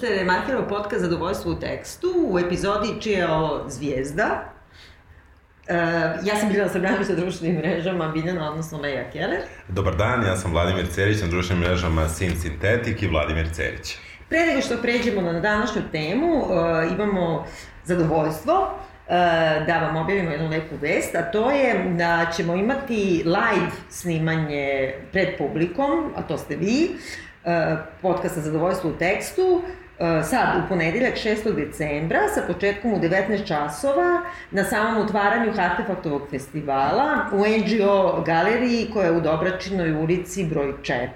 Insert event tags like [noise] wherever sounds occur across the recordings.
Slušate Remarkerov podcast Zadovoljstvo u tekstu u epizodi čija je ovo zvijezda. Uh, ja sam Biljana Srbljanović na društvenim mrežama, Biljana, odnosno Meja Keller. Dobar dan, ja sam Vladimir Cerić na društvenim mrežama Sim Sintetik i Vladimir Cerić. Pre nego što pređemo na današnju temu, uh, imamo zadovoljstvo uh, da vam objavimo jednu lepu vest, a to je da ćemo imati live snimanje pred publikom, a to ste vi, uh, podcasta Zadovoljstvo u tekstu, sad u ponedeljak 6. decembra sa početkom u 19 časova na samom otvaranju Artefaktovog festivala u NGO galeriji koja je u Dobračinoj ulici broj 4.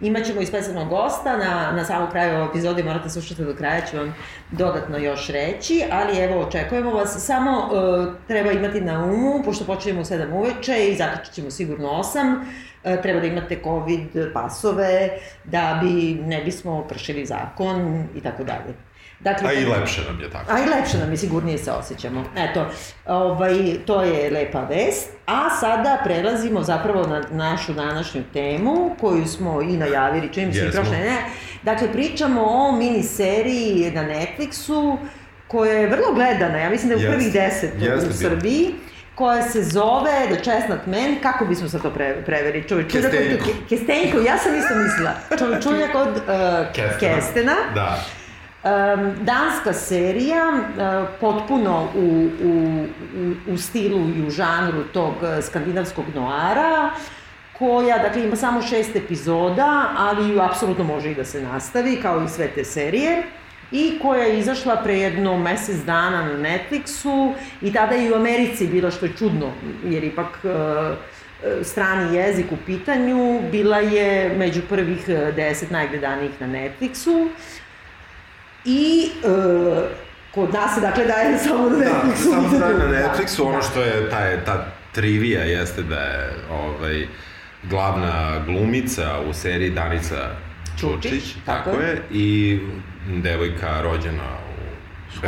Imaćemo i specijalnog gosta, na, na samom kraju ove epizode morate slušati do kraja, ću vam dodatno još reći, ali evo očekujemo vas, samo uh, treba imati na umu, pošto počinjemo u 7 uveče i zakačit ćemo sigurno 8, E, treba da imate COVID pasove, da bi ne bismo kršili zakon i tako dalje. Dakle, a i lepše nam je tako. A i lepše nam je, sigurnije se osjećamo. Eto, ovaj, to je lepa vest. A sada prelazimo zapravo na našu današnju temu, koju smo i najavili, čim se i prošle ne. Dakle, pričamo o miniseriji na Netflixu, koja je vrlo gledana, ja mislim da je u prvih deset u Srbiji koja se zove The Chestnut Man, kako bismo sad to pre, preveri? Čovječuljak od... Kestenko, ja sam isto mislila. Čovječuljak od uh, Kestena. Kestena. Da. Um, danska serija, uh, potpuno u, u, u, u stilu i u žanru tog uh, skandinavskog noara, koja, dakle, ima samo šest epizoda, ali ju apsolutno može i da se nastavi, kao i sve te serije i koja je izašla pre jedno mesec dana na Netflixu i tada je i u Americi bilo što je čudno, jer ipak e, e, strani jezik u pitanju, bila je među prvih e, deset najgledanijih na Netflixu i e, kod nas se dakle daje [laughs] samo na da, Netflixu. Da, samo daje na Netflixu, da, ono što je ta, ta trivija jeste da je ovaj, glavna glumica u seriji Danica Čučić, Čučić tako, tako je, i devojka rođena u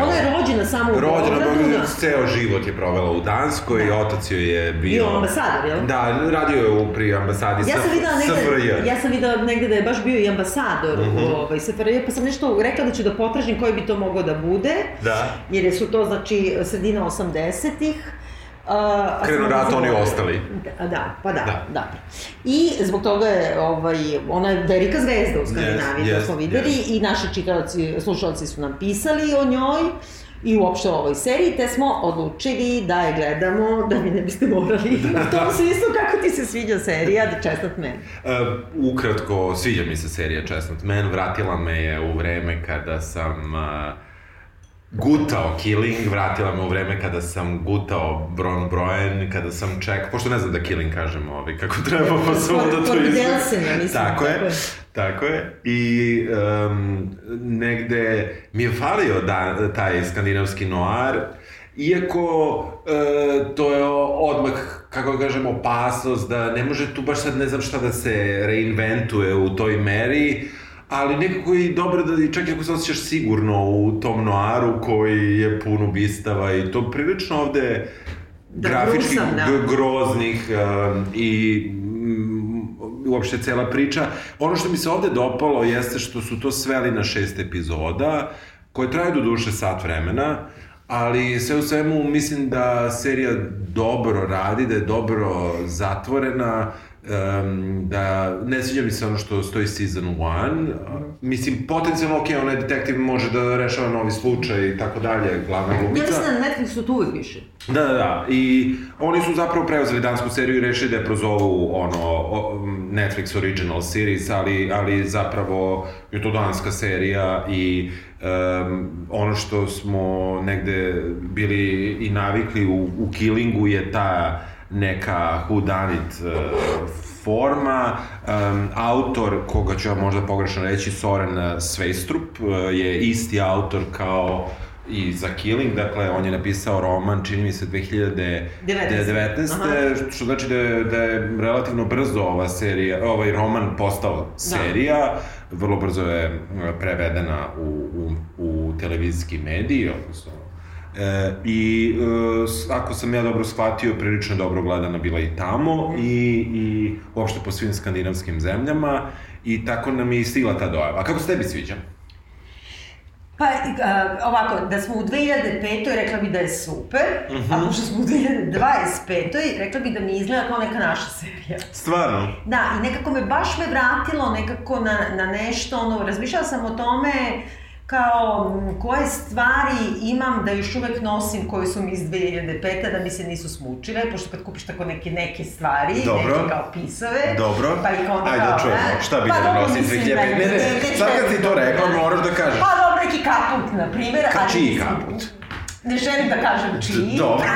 Ona je rođena samo u Rođena, Beogradu. Da. ceo život je provela u Danskoj, da. otac joj je bio... Bio ambasador, jel? Da, radio je u, pri ambasadi ja sam videla negde. Ja sam videla negde da je baš bio i ambasador mm -hmm. u ovaj, SFRJ, pa sam nešto rekla da ću da potražim koji bi to mogao da bude. Da. Jer su to, znači, sredina 80-ih Uh, Krenu rat oni ostali. Da, da, pa da, da, da. I zbog toga je, ovaj, ona je velika zvezda u Skandinaviji, yes, to smo videli, yes. i naši čitalci, slušalci su nam pisali o njoj, i uopšte o ovoj seriji, te smo odlučili da je gledamo, da vi ne biste morali [laughs] da. u tom smislu kako ti se sviđa serija The Chestnut Man. Uh, ukratko, sviđa mi se serija Chestnut Man, vratila me je u vreme kada sam uh, gutao Killing, vratila me u vreme kada sam gutao Bron Brojen, kada sam ček, pošto ne znam da Killing kažem ovi kako treba, pa sam onda to izgledao. mislim. Tako je, tako je. I um, negde mi je falio da, taj skandinavski noir, Iako e, to je odmah, kako da kažem, opasnost da ne može tu baš sad ne znam šta da se reinventuje u toj meri, ali nekako i dobro da, čak i ako se osjećaš sigurno u tom noaru koji je pun ubistava i to prilično ovde da, grafički grusam, da. groznih um, i um, uopšte cela priča. Ono što mi se ovde dopalo jeste što su to sveli na šest epizoda, koje traju do duše sat vremena, ali sve u svemu mislim da serija dobro radi, da je dobro zatvorena, um, da ne sviđa mi se ono što stoji season 1. Mislim, potencijalno, ok, onaj detektiv može da rešava novi slučaj i tako dalje, glavna glumica. Ja mislim da na Netflixu tu uvijek više. Da, da, da. I oni su zapravo preuzeli dansku seriju i rešili da je prozovu ono, Netflix original series, ali, ali zapravo je to danska serija i um, ono što smo negde bili i navikli u, u Killingu je ta neka whodunit uh, forma. Um, autor, koga ću ja možda pogrešno reći, Soren Sveistrup, uh, je isti autor kao i za Killing, dakle, on je napisao roman, čini mi se, 2019. 19. što znači da je, da je relativno brzo ova serija, ovaj roman postao serija, da. vrlo brzo je uh, prevedena u, u, u televizijski mediji, odnosno E, I e, ako sam ja dobro shvatio, prilično dobro gledana bila i tamo i, i uopšte po svim skandinavskim zemljama i tako nam je i stigla ta dojava. A kako se tebi sviđa? Pa, uh, ovako, da smo u 2005. rekla bi da je super, uh -huh. a Mhm. pošto smo u 2025. rekla bi da mi izgleda kao neka naša serija. Stvarno? Da, i nekako me baš me vratilo nekako na, na nešto, ono, razmišljala sam o tome kao koje stvari imam da još uvek nosim koje su mi iz 2005. da mi se nisu smučile, pošto kad kupiš tako neke, neke stvari, Dobro. neke kao pisave, Dobro. pa ih onda Ajde kao, da čujemo, ne? šta bi Pa da dobro, nosi mislim 2005? da Ne, ne, ne sad kad si to rekla, moraš da kažeš. Pa dobro, neki kaput, na primjer. Ka čiji kaput? Ne želim da kažem čiji. Dobro.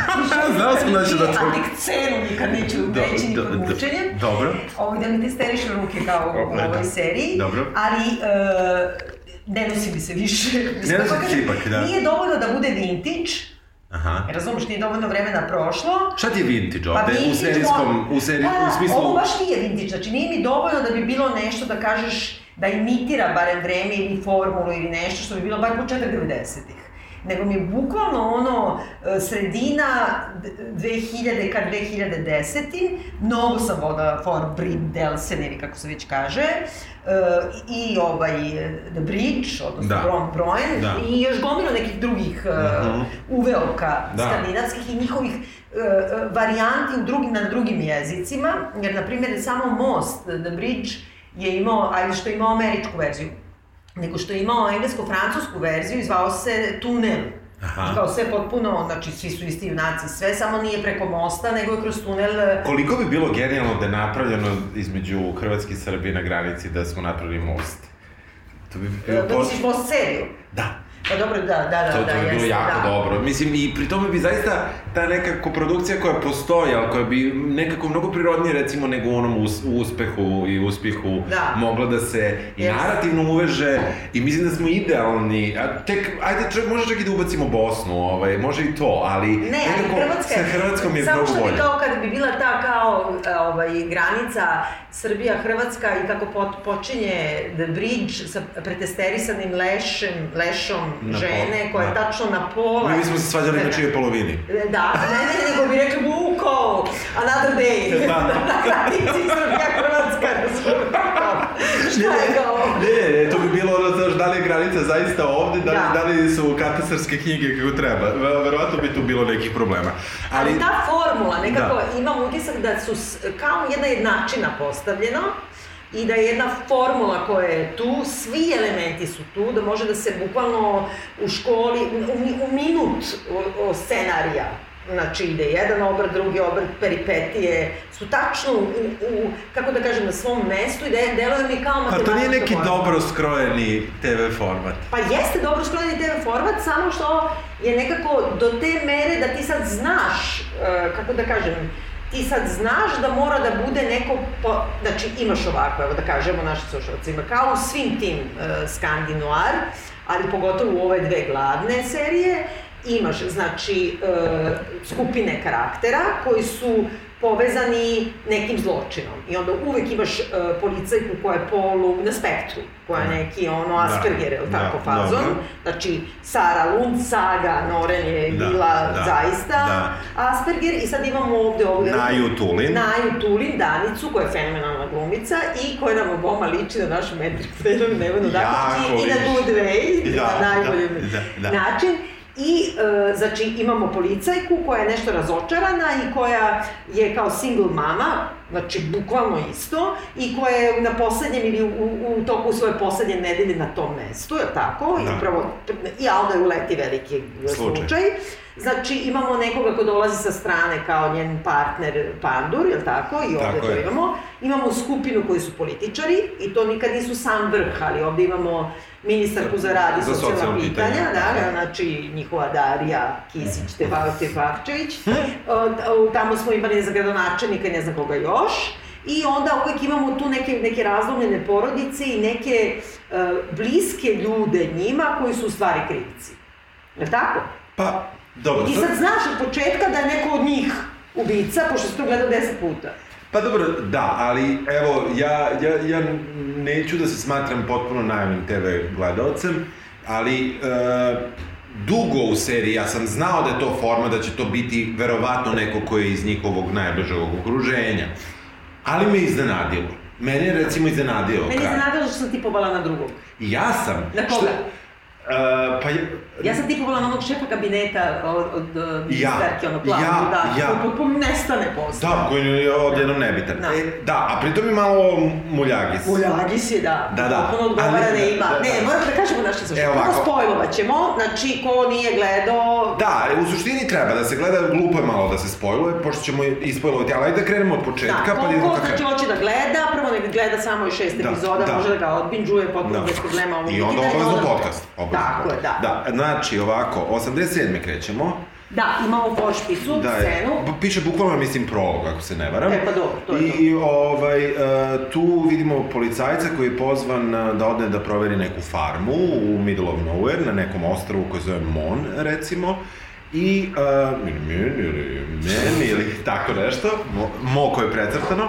[laughs] Znao sam da će da čujem. A tek cenu nikad neću Do- reći ni do- pod do- mučenjem. dobro. Ovo da mi testeriš ruke kao u ovoj seriji. Dobro. Ali, e, ne nosi mi se više. Mislim, nosi kažem, ipak, da. Nije dovoljno da bude vintage, Aha. razumeš, nije dovoljno vremena prošlo. Šta ti je vintage Pa ovde? u vintage serijskom, mo- u, seri, da, u smislu... ovo baš nije vintage, znači nije mi dovoljno da bi bilo nešto da kažeš da imitira barem vreme ili formulu ili nešto što bi bilo bar početak 90-ih. Nego mi je bukvalno ono e, sredina d- 2000 ka 2010. Mnogo sam voda for Brim Delsen ili kako se već kaže. E, I ovaj The Bridge, odnosno Da. Bron Broen. Da. I još gomilo nekih drugih e, Mhm. uveoka Da. skandinavskih i njihovih varijanti u drugim, na drugim jezicima, jer, na primjer, samo Most, The Bridge, je imao, ajde što je imao američku verziju, nego što je imao englesko-francusku verziju i zvao se Tunel. Aha. I kao sve potpuno, znači svi su isti junaci, sve, samo nije preko mosta, nego je kroz tunel e, Koliko bi bilo genijalno da je napravljeno između Hrvatske i Srbije na granici da smo napravili most? To bi bio... Da misliš most seriju? Da. Pa dobro, da, da, da, To, da, to bi bilo jako da. dobro. Mislim, i pri tome bi zaista ta neka koprodukcija koja postoji, ali koja bi nekako mnogo prirodnije, recimo, nego u onom us, uspehu i uspjehu Da. mogla da se i Jeste. narativno uveže i mislim da smo idealni. A tek, ajde, čak, može čak i da ubacimo Bosnu, ovaj, može i to, ali Ne, ali nekako Hrvatska sa Hrvatskom je Samo mnogo što bolje. bi kao kad bi bila ta kao ovaj, granica Srbija-Hrvatska i kako pot, počinje The Bridge sa pretesterisanim lešem, lešom Na žene pola, koja je da. tačno na pola. Mi bismo se svađali na Da, čije polovini. Da, ne, ne, nego bi rekli Vuko, another day. Da, da. [laughs] Srbija-Hrvatska, razumiješ? Šta je kao? Ne, ne, to bi bilo ono, znaš, da li je granica zaista ovde, da li, Da. da li su katastarske knjige kako treba. Ve- Verovatno bi tu bilo nekih problema. Ali Ali, ta formula, nekako Da. imam utisak da su kao jedna jednačina postavljena i da je jedna formula koja je tu, svi elementi su tu, da može da se bukvalno u školi, u, u minut o, o scenarija, znači ide jedan obrt, drugi obrt, peripetije, su tačno u, u, kako da kažem, na svom mestu i da deluje mi kao pa matematička to nije neki formula. dobro skrojeni TV format. Pa jeste dobro skrojeni TV format, samo što je nekako do te mere da ti sad znaš, e, kako da kažem, ti sad znaš da mora da bude neko, po, znači imaš ovako, evo da kažemo našim slušalcima, kao u svim tim e, Skandinoar, ali pogotovo u ove dve glavne serije, imaš, znači, e, skupine karaktera koji su povezani nekim zločinom. I onda uvek imaš e, policajku koja je polu na spektru, koja je neki ono Da. Asperger, Da, tako, fazon. dobro. Znači, Sara Lund, Saga, Noren je Da, bila da, zaista da. Asperger i sad imamo ovde ovde... Naju Tulin. Naju Tulin, Danicu, koja je fenomenalna glumica i koja nam oboma liči na našu Metriku [laughs] Fredonu Nevanu Daković i, i na. Good Way, Da, na najbolji da, da, da. način. I, e, znači, imamo policajku koja je nešto razočarana i koja je kao single mama, znači, bukvalno isto, i koja je na poslednjem ili u, u toku svoje poslednje nedelje na tom mestu, je tako? Da. I upravo, i Alda je uleti veliki Slučaj. slučaj. Znači, imamo nekoga ko dolazi sa strane kao njen partner Pandur, je li tako? I ovde Tako to je. imamo. Imamo skupinu koji su političari i to nikad nisu sam vrh, ali ovde imamo ministarku za rad i socijalna socijalna pitanja, pitanja, da, znači njihova Darija Kisić Tepavčević. O, o, Tamo smo imali za gradonačelnika i ne znam koga još. I onda uvek imamo tu neke, neke razlomljene porodice i neke e, bliske ljude njima koji su u stvari krivci. Je li tako? Pa, dobro. I ti sad znaš od početka da je neko od njih ubica, pošto si to gledao deset puta. Pa dobro, da, ali evo, ja, ja, ja neću da se smatram potpuno najavnim TV gledalcem, ali e, dugo u seriji ja sam znao da je to forma, da će to biti verovatno neko ko je iz njihovog najbližeg okruženja. Ali me iznenadilo. Mene je recimo iznenadio Meni kraj. se nadalo što sam tipovala na drugog. Ja sam... Na što- koga? Uh, pa je, Ja sam tipovala na onog šefa kabineta od, od Ja, ministarke, ono plavu, ja, da, ja. ko potpuno nestane posle. Da, koji je odjednom nebitan. Da. E, da, a pritom je malo muljagis. Uljagis je, da. Da, da. Potpuno odgovara Ali- da ima. da, da. Ne, moram da kažemo nešto sa što. Evo Prvo ovako. spojlovat ćemo, znači ko nije gledao... Da, u suštini treba da se gleda, glupo je malo da se spojluje, pošto ćemo ispojlovati, ali ajde da krenemo od početka, da, pa ko, idemo ko ka znači hoće da gleda, prvo nek gleda samo i šest Da, epizoda, da. može da ga odbinđuje potpuno Da. bez problema I onda obavezno podcast. Obavezno Tako je, da. Da, znači ovako, 87. krećemo. Da, imamo pošpicu, Da, scenu. b- piše bukvalno, mislim, prolog, ako se ne varam. E, pa dobro, to je I, to. I ovaj, e, tu vidimo policajca koji je pozvan e, da ode da proveri neku farmu u middle of nowhere, na nekom ostrvu koji zove Mon, recimo. I, uh, ili men, ili men, ili tako nešto, mo, mo koje je precrtano.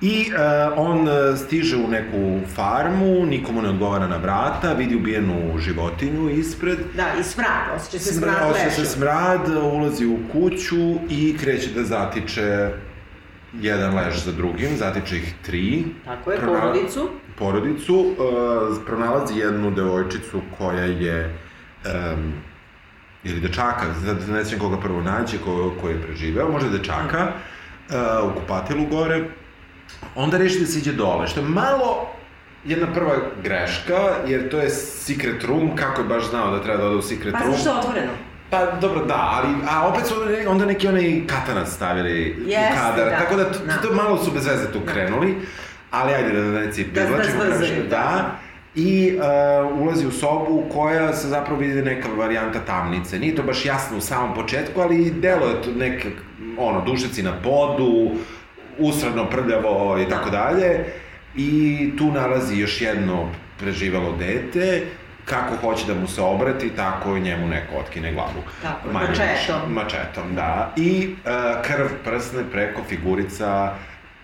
I e, on stiže u neku farmu, nikomu ne odgovara na vrata, vidi ubijenu životinju ispred. Da, i smrad, osjeća se Smrad, smrad osjeća se smrad, ulazi u kuću i kreće da zatiče jedan lež za drugim, zatiče ih tri. Tako je, Pronala- porodicu. Porodicu, uh, pronalazi jednu devojčicu koja je, um, ili dečaka, ne znam koga prvo nađe, ko, ko je preživeo, možda dečaka, uh, u kupatilu gore. Onda reši da se iđe dole, što je malo jedna prva greška, jer to je secret room, kako je baš znao da treba da ode u secret Pa room. zato što je otvoreno. Pa dobro, da, ali a opet su onda neki onaj katanac stavili u Jeste, kadar, da, tako da, to, da. to malo su bez veze tu krenuli, ali ajde da ne ci Da- da privlačimo zbrzaju, previše, da. da. I uh, ulazi u sobu koja se zapravo vidi neka varijanta tamnice. Nije to baš jasno u samom početku, ali delo je to neka, ono, dušeci na podu, usradno prljavo i tako dalje. I tu nalazi još jedno preživelo dete, kako hoće da mu se obrati, tako i njemu neko otkine glavu. Tako, Manje mačetom. Mačetom, da. I uh, krv prsne preko figurica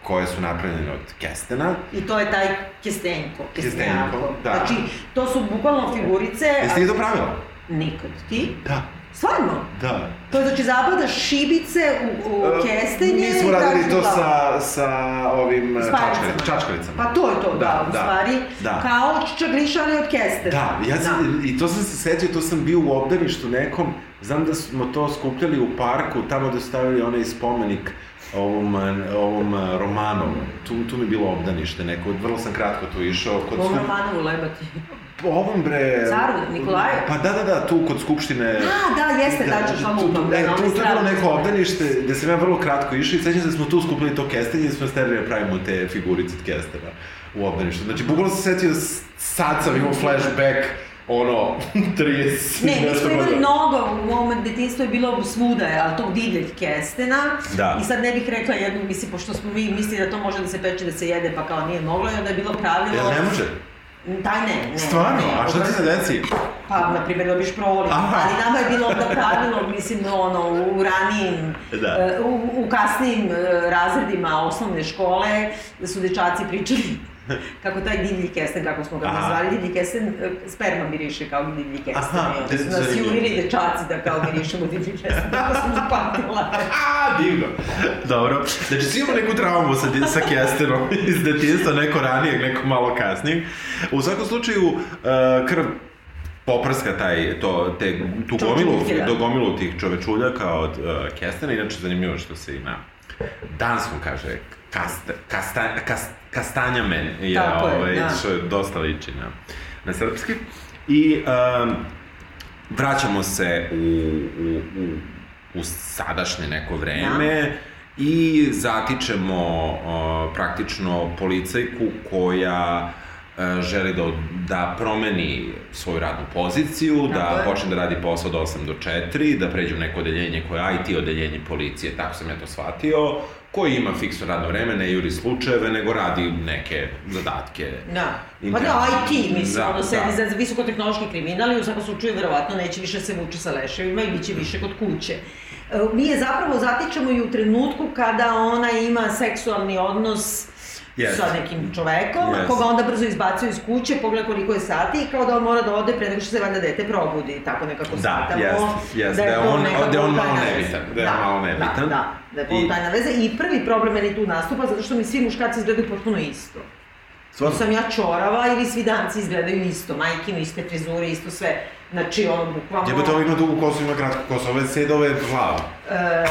koje su napravljene od kestena. I to je taj kestenko. Kestenko, da. Znači, to su bukvalno figurice... Jeste li to pravila? Nikad. Ti? Da. Stvarno? Da. To je znači zabadaš šibice u, u kestenje Mi smo radili to glavu. sa, sa ovim uh, Spajicama. čačkali- čačkalicama. Pa to je to, da, Da, u da, stvari. da. Kao čagliša, ali od kestena. Da, ja sam, i to sam se setio, to sam bio u obdaništu nekom, znam da smo to skupljali u parku, tamo da stavili onaj spomenik ovom, eh, ovom eh, Romanovu. Tu, tu mi je bilo obdanište neko, vrlo sam kratko tu išao. Kod Ovo skup- Romanovu lebati. Ovom bre... Caru, Nikolaju? Pa da, da, da, tu kod skupštine... A, da, jeste, tačno, što mu tu, upam, da, e, na tu, tu je bilo neko obdanište gde sam ja vrlo kratko išao i sećam se da smo tu skupili to kestenje i smo sterili da pravimo te figurice od kestena u obdaništu. Znači, bukvalno sam se setio, sad sam imao flashback, ono, [laughs] 30... Ne, mi smo imali mnogo, u mom detinstvu je bilo svuda, ali tog divljeg kestena. Da. I sad ne bih rekla jednu, mislim, pošto smo mi mislili da to može da se peče, da se jede, pa kao nije moglo, i onda je bilo pravilo... Jel ne može? Taj ne, ne. Stvarno? ne, A šta ti se desi? Pa, na primjer, dobiš proliv, Aha. ali nama je bilo onda pravilo, mislim, ono, u ranijim, Da. e, u, u kasnijim e, razredima osnovne škole, da su dečaci pričali [laughs] kako taj divlji kesten, kako smo ga Aha. nazvali, divlji kesten, e, sperma miriše kao divlji kesten. Aha, onda su nas jurili dečaci da kao mirišemo divlji kesten, tako sam zapamtila. [laughs] A, divno. Dobro. Znači, svi imamo neku traumu sa, sa kestenom iz detinjstva, neko ranijeg, neko malo kasnijeg. U svakom slučaju, uh, krv poprska taj, to, te, tu gomilu, da. do gomilu tih čovečuljaka od uh, kestena. Inače, zanimljivo što se i na danskom kaže kasta, kasta, kas, kastanjamen je, Tako je, ovaj, da. što je dosta liči na, na srpski. I um, vraćamo se u, u, u, u sadašnje neko vreme i zatičemo o, praktično policajku koja e, želi da, da promeni svoju radnu poziciju, Tako da je. počne da radi posao od 8 do 4, da pređe u neko odeljenje koje je IT odeljenje policije, tako sam ja to shvatio, koji ima fiksno radno vreme, ne juri slučajeve, nego radi neke zadatke. Da. Pa da, IT, mislim, Da, ono sedi da. za visokotehnološki kriminal i u svakom slučaju verovatno neće više se muči sa leševima i bit će više kod kuće. E, Mi je zapravo zatičemo i u trenutku kada ona ima seksualni odnos Jeste. sa nekim čovekom, Jeste. koga onda brzo izbacuje iz kuće, pogleda koliko je sati i kao da on mora da ode pre nego što se valjda dete probudi, tako nekako Da, shvatamo. jeste, je da je to on- da je on malo tajna veza. nebitan, da je malo nebitan. Da, da, da je I... tajna veza i prvi problem meni tu nastupa zato što mi svi muškarci izgledaju potpuno isto. Stvarno? Sam ja čorava ili svi danci izgledaju isto, majkino, iste frizure, isto sve. Znači, ono, bukvalno... Jebate, ovo ima dugu kosu, ima kratku kosu, ove sede, ove plava. E,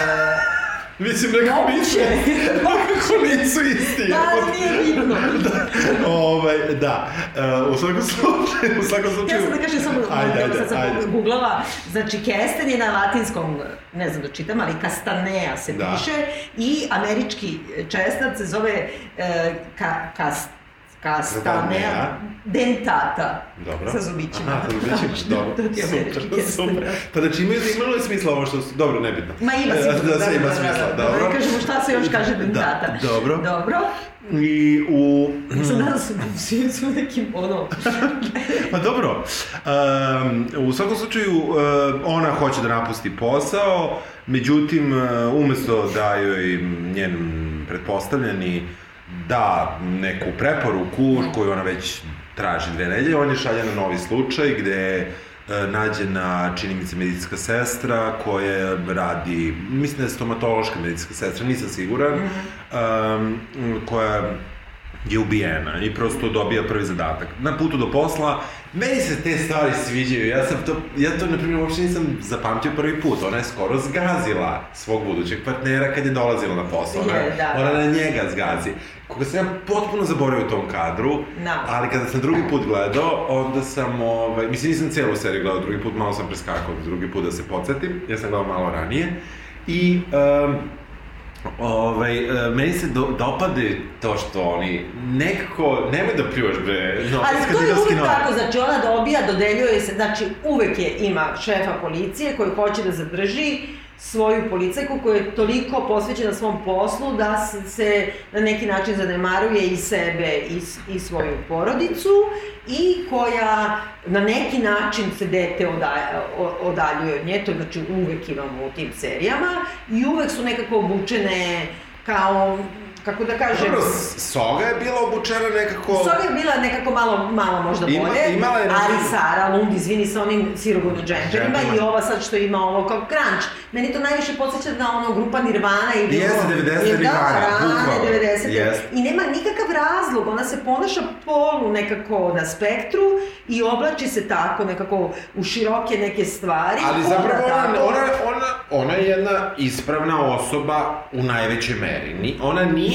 Mislim, nekako Moguće. nisu, [laughs] nekako nisu isti. da, ali nije bitno. [laughs] Ovaj, da, uh, u svakom slučaju, u svakom Ja slučaju... sam da kažem samo, Ajde, ajde, sad sam ajde. googlala, znači kesten je na latinskom, ne znam da čitam, ali castanea se Da. piše i američki česnac se zove e, ka, kas, castanea Castanea. dentata. Dobro. Sa zubićima. Aha, sa zubićima, [laughs] dobro. to ti super, super. Pa znači imaju, imalo je smisla ovo što su, dobro, nebitno. Ma ima E, sigurno, [laughs] Da, sve ima smisla, Da, dobro. da kažemo šta se još kaže dentata. Da, dobro. Dobro. I u... [clears throat] Se da svi su nekim, ono, [laughs] Pa dobro, um, u svakom slučaju uh, ona hoće da napusti posao, međutim, uh, umesto da joj njen pretpostavljeni da neku preporuku koju ona već traži dve nedelje, on je šalje na novi slučaj gde je nađena, čini mi se, medicinska sestra koja radi, mislim da je stomatološka medicinska sestra, nisam siguran, um, koja je ubijena i prosto dobija prvi zadatak. Na putu do posla, meni se te stvari sviđaju, ja sam to, ja to na primjer uopšte nisam zapamtio prvi put, ona je skoro zgazila svog budućeg partnera kad je dolazila na posao, ona, Je, da, ona da. na njega zgazi. Koga sam ja potpuno zaboravio u tom kadru, Da. ali kada sam drugi put gledao, onda sam, ovaj, mislim nisam celu seriju gledao drugi put, malo sam preskakao drugi put da se podsjetim, ja sam gledao malo ranije, i um, Ovaj, e, meni se do, dopade to što oni nekako, nemoj da pljuvaš bre, no, Ali to je uvek novar. tako, znači ona dobija, dodeljuje se, znači uvek je ima šefa policije koji hoće da zadrži svoju policajku koja je toliko posvećena svom poslu da se, na neki način zanemaruje i sebe i, i svoju porodicu i koja na neki način se dete oda, o- odaljuje od nje, to znači uvek imamo u tim serijama i uvek su nekako obučene kao, kako da kažem... Dobro, Soga je bila obučena nekako... Soga je bila nekako malo, malo možda Ima- bolje, imala je ali Sara Lund, izvini, sa onim džemperima Džemperima. i ova sad što ima ovo kao crunch. Meni to najviše podsjeća na ono grupa Nirvana ili... Jeste, ono- 90 jer Nirvana, Da, rane bukvalno. 90 Jeste. I nema nikakav razlog, ona se ponaša polu nekako na spektru i oblači se tako nekako u široke neke stvari. Ali zapravo ona, ona, ona, ona je jedna ispravna osoba u najvećoj meri. Ni, ona nije,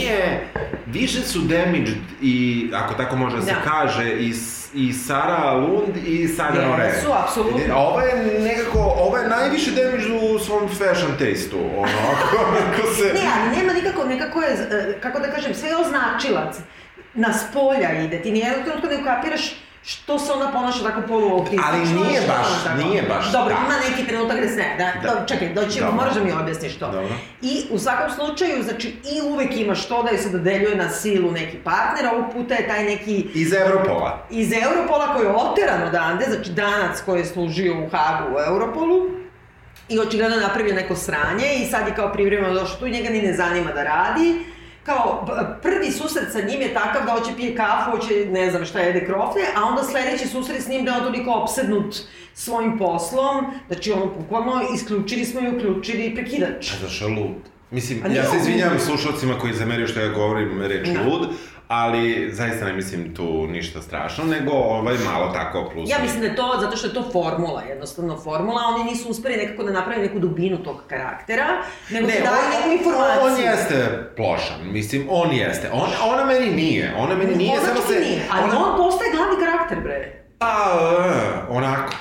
više su damaged i, ako tako može da se kaže, i, i Sara Lund i Saga Jesu, Noren. apsolutno. A ova je nekako, ova je najviše damaged u svom fashion taste-u, ono, [laughs] ako, ako se... Ne, ali nema nikako, nekako je, e, kako da kažem, sve je označilac. Na spolja ide, ti nijednog trenutka ne ukapiraš što se ona ponaša tako poluautistično. Ali nije što baš- ona tako- nije baš Dobro, tako. ima neki trenutak gde se ne, da, Da. da. čekaj, doći, Dobro. moraš da mi objasniš to. Dobro. I u svakom slučaju, znači, i uvek imaš to da je se dodeljuje na silu neki partner, ovog puta je taj neki Iz Evropola. iz Europola koji je oteran odande, znači danac koji je služio u Hagu u Europolu, i očigledno napravio neko sranje i sad je kao privremeno došao tu i njega ni ne zanima da radi. Kao, prvi susret sa njim je takav da hoće pije kafu, hoće ne znam šta jede krofne, a onda sledeći susret s njim da je on toliko opsednut svojim poslom, znači ono bukvalno isključili smo i uključili prekidač. Pa zašto lud? Mislim, A ja se izvinjavam slušalcima koji zameraju što ja govorim reč Da. lud, ali zaista ne mislim tu ništa strašno, nego ovaj malo tako plus. Ja mislim da je to zato što je to formula, jednostavno formula, oni nisu uspeli nekako da naprave neku dubinu tog karaktera, nego Ne, ne, daju neku informaciju. on jeste plošan, mislim, on jeste. On, ona meni nije, ona meni nije, Ona samo se... nije, ali ona, on postaje glavni karakter, bre. A, e, onako.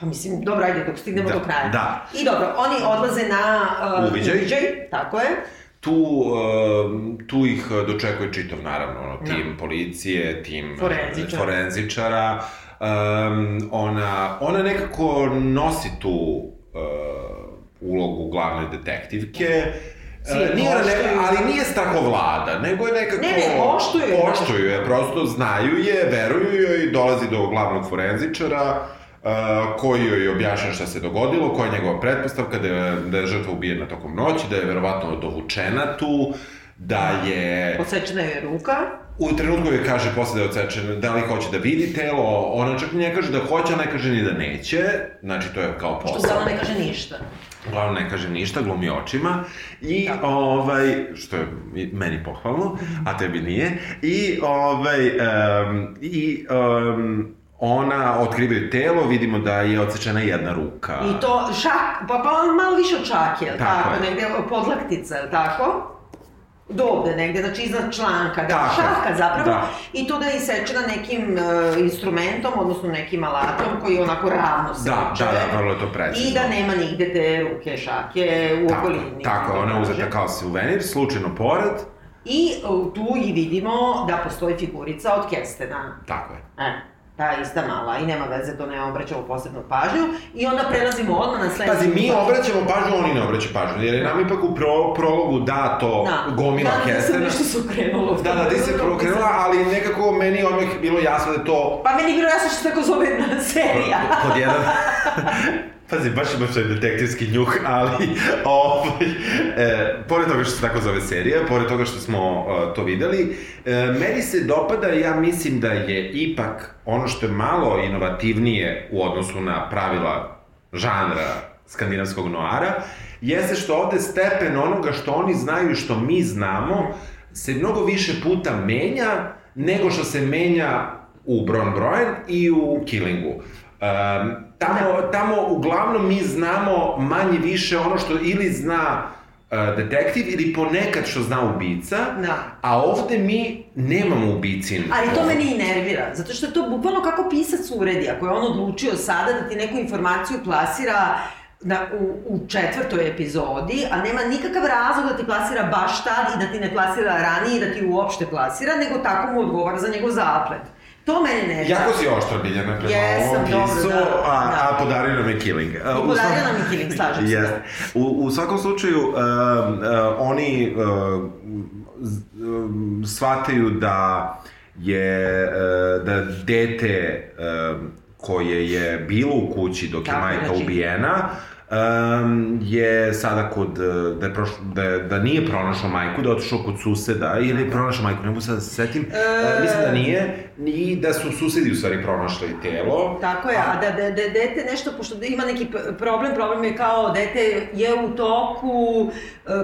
Pa mislim, dobro, ajde, dok stignemo Da, do kraja. da. I dobro, oni odlaze na uh, Uviđaj. tako je. Tu, um, tu ih dočekuje čitav, naravno, ono, Da. tim policije, tim Forenzičara. forenzičara. Um, ona, ona nekako nosi tu uh, ulogu glavne detektivke. Svi je E, nije ona neka, ali nije strahovlada, nego je nekako... Ne, ne, poštuju je. Poštuju je, prosto znaju je, veruju joj, dolazi do glavnog forenzičara, uh, koji joj objašnja šta se dogodilo, koja je njegova pretpostavka da je, da je žrtva ubijena tokom noći, da je verovatno dovučena tu, da je... Posečena je ruka. u trenutku joj kaže posle da je odsečen, da li hoće da vidi telo, ona čak ne kaže da hoće, a ne kaže ni da neće, znači to je kao posao. Što uglavnom ne kaže ništa. Uglavnom ne kaže ništa, glumi očima i da. ovaj, što je meni pohvalno, a tebi nije, i ovaj, um, i um, ona otkrivaju telo, vidimo da je odsečena jedna ruka. I to šak, pa, pa malo više od šake, tako, tako negde podlaktica, tako? do ovde negde, znači iznad članka, da, Tako, šaka zapravo, da. i to da je isečena nekim uh, instrumentom, odnosno nekim alatom koji onako ravno seče. Da, da, da, vrlo je to precizno. I da nema nigde te ruke, šake u tako, okolini. Tako, ona je uzeta kao suvenir, slučajno pored. I uh, tu i vidimo da postoji figurica od Kerstena. Tako je. E ta ista mala i nema veze, to ne obraćamo posebnu pažnju i onda prelazimo odmah na sledeću. Pazi, mi obraćamo pažnju, oni ne obraćaju pažnju, jer je nam ipak u pro, prologu da to da. gomila da, kestena. Da, nešto su krenulo. Da, da, ti se prokrenula, ali nekako meni odmah bilo jasno da je to... Pa meni je bilo jasno što se tako zove serija. Pod jedan. Pazi, baš imaš taj detektivski njuh, ali [laughs] ovaj, e, pored toga što se tako zove serija, pored toga što smo uh, to videli, e, meni se dopada, ja mislim da je ipak ono što je malo inovativnije u odnosu na pravila žanra skandinavskog noara, jeste što ovde stepen onoga što oni znaju i što mi znamo se mnogo više puta menja nego što se menja u Bron Brojen i u Killingu. Um, tamo, da. tamo uglavnom mi znamo manje više ono što ili zna uh, detektiv ili ponekad što zna ubica, da. a ovde mi nemamo ubicin. Ali to meni i nervira, zato što je to bukvalno kako pisac uredi, ako je on odlučio sada da ti neku informaciju plasira na, u, u četvrtoj epizodi, a nema nikakav razlog da ti plasira baš tad i da ti ne plasira ranije i da ti uopšte plasira, nego tako mu odgovara za njegov zaplet. To mene ne Jako si oštra biljana prema Jesam, ovom pisu, dobro, da, a, da. a podario nam je Killing. I podario nam je Killing, slažem se. U, u svakom slučaju, uh, uh, oni uh, um, shvataju da je uh, da dete uh, koje je bilo u kući dok Tako, je majka znači, ubijena, um, je sada kod, eh, da, je prošlo, da, je, da nije pronašao majku, da je otišao kod suseda ili je pronašao majku, ne mogu sad da se setim, e... uh, mislim da nije, i da su susedi u stvari pronašli telo. Tako je, a, a da, da, da dete nešto, pošto ima neki problem, problem je kao dete je u toku uh,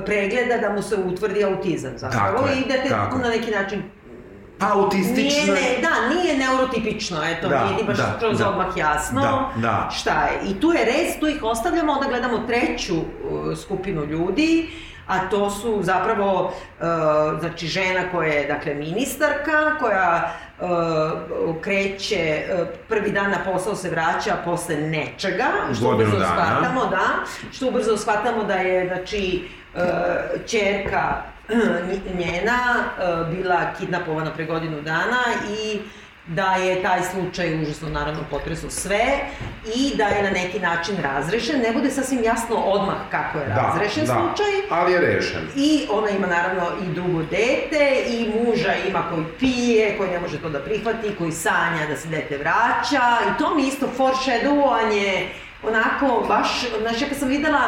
pregleda da mu se utvrdi autizam zapravo i dete tako. na neki način autistično. Nije, ne, da, nije neurotipično, eto, da, nije baš da, kroz da, odmah jasno da, da. šta je. I tu je res, tu ih ostavljamo, onda gledamo treću uh, skupinu ljudi, a to su zapravo, uh, znači, žena koja je, dakle, ministarka, koja uh, kreće, uh, prvi dan na posao se vraća posle nečega, što Godinu ubrzo dana. shvatamo, da, što ubrzo shvatamo da je, znači, uh, čerka [clears throat] njena e, bila kidnapovana pre godinu dana i da je taj slučaj užasno naravno potresao sve i da je na neki način razrešen. Ne bude sasvim jasno odmah kako je da, razrešen da, slučaj. ali je rešen. I ona ima naravno i drugo dete i muža ima koji pije, koji ne može to da prihvati, koji sanja da se dete vraća i to mi isto foreshadowanje onako baš, znači kad sam videla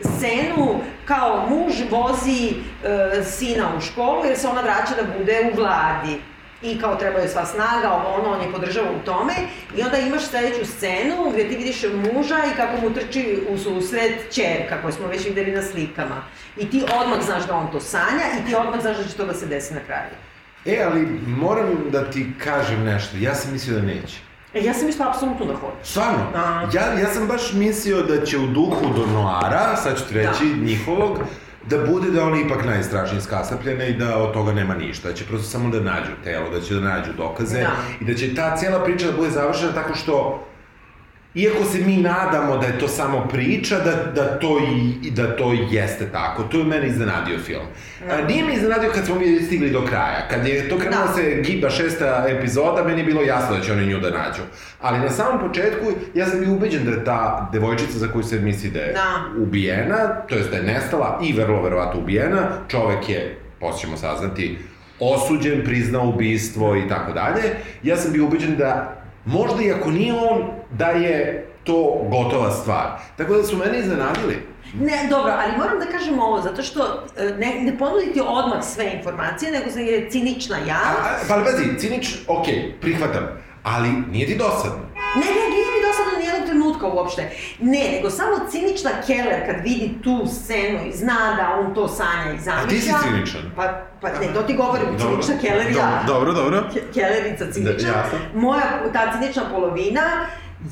scenu kao muž vozi e, sina u školu jer se ona vraća da bude u vladi i kao treba joj sva snaga, ovo ono, on je podržava u tome i onda imaš sledeću scenu gde ti vidiš muža i kako mu trči u susret čerka koju smo već videli na slikama. I ti odmah znaš da on to sanja i ti odmah znaš da će to da se desi na kraju. E, ali moram da ti kažem nešto, ja sam mislio da neće. E, ja sam mislila apsolutno da hoće. Stvarno? Da. Ja, ja sam baš mislio da će u duhu do Noara, sad ću ti reći, da. njihovog, da bude da oni ipak najstrašnije skasapljene i da od toga nema ništa, da će prosto samo da nađu telo, da će da nađu dokaze da. i da će ta cijela priča da bude završena tako što iako se mi nadamo da je to samo priča, da, da, to, i, da to jeste tako. To je mene iznenadio film. Da. A, nije mi iznenadio kad smo mi stigli do kraja. Kad je to krenulo da. se giba šesta epizoda, meni je bilo jasno da će oni nju da nađu. Ali na samom početku, ja sam bio ubeđen da je ta devojčica za koju se misli da je da. ubijena, to jest da je nestala i vrlo verovatno ubijena, čovek je, posle saznati, osuđen, priznao ubistvo i tako dalje. Ja sam bio ubeđen da možda i ako nije on, da je to gotova stvar. Tako da su mene iznenadili. Ne, dobro, ali moram da kažem ovo, zato što e, ne, ne ponuditi odmah sve informacije, nego sam je cinična ja. A, a, pa pazi, cinič, ok, prihvatam, ali nije ti dosadno. Ne, ne, nije mi dosadno trenutka uopšte. Ne, nego samo cinična Keller kad vidi tu scenu i zna da on to sanja i zamišlja. A ti si ciničan? Pa, pa ne, to ti govorim, Dobro, cinična Keller ja. Dobro, dobro. Ke- Kellerica cinična. Da, jasno. Moja, ta cinična polovina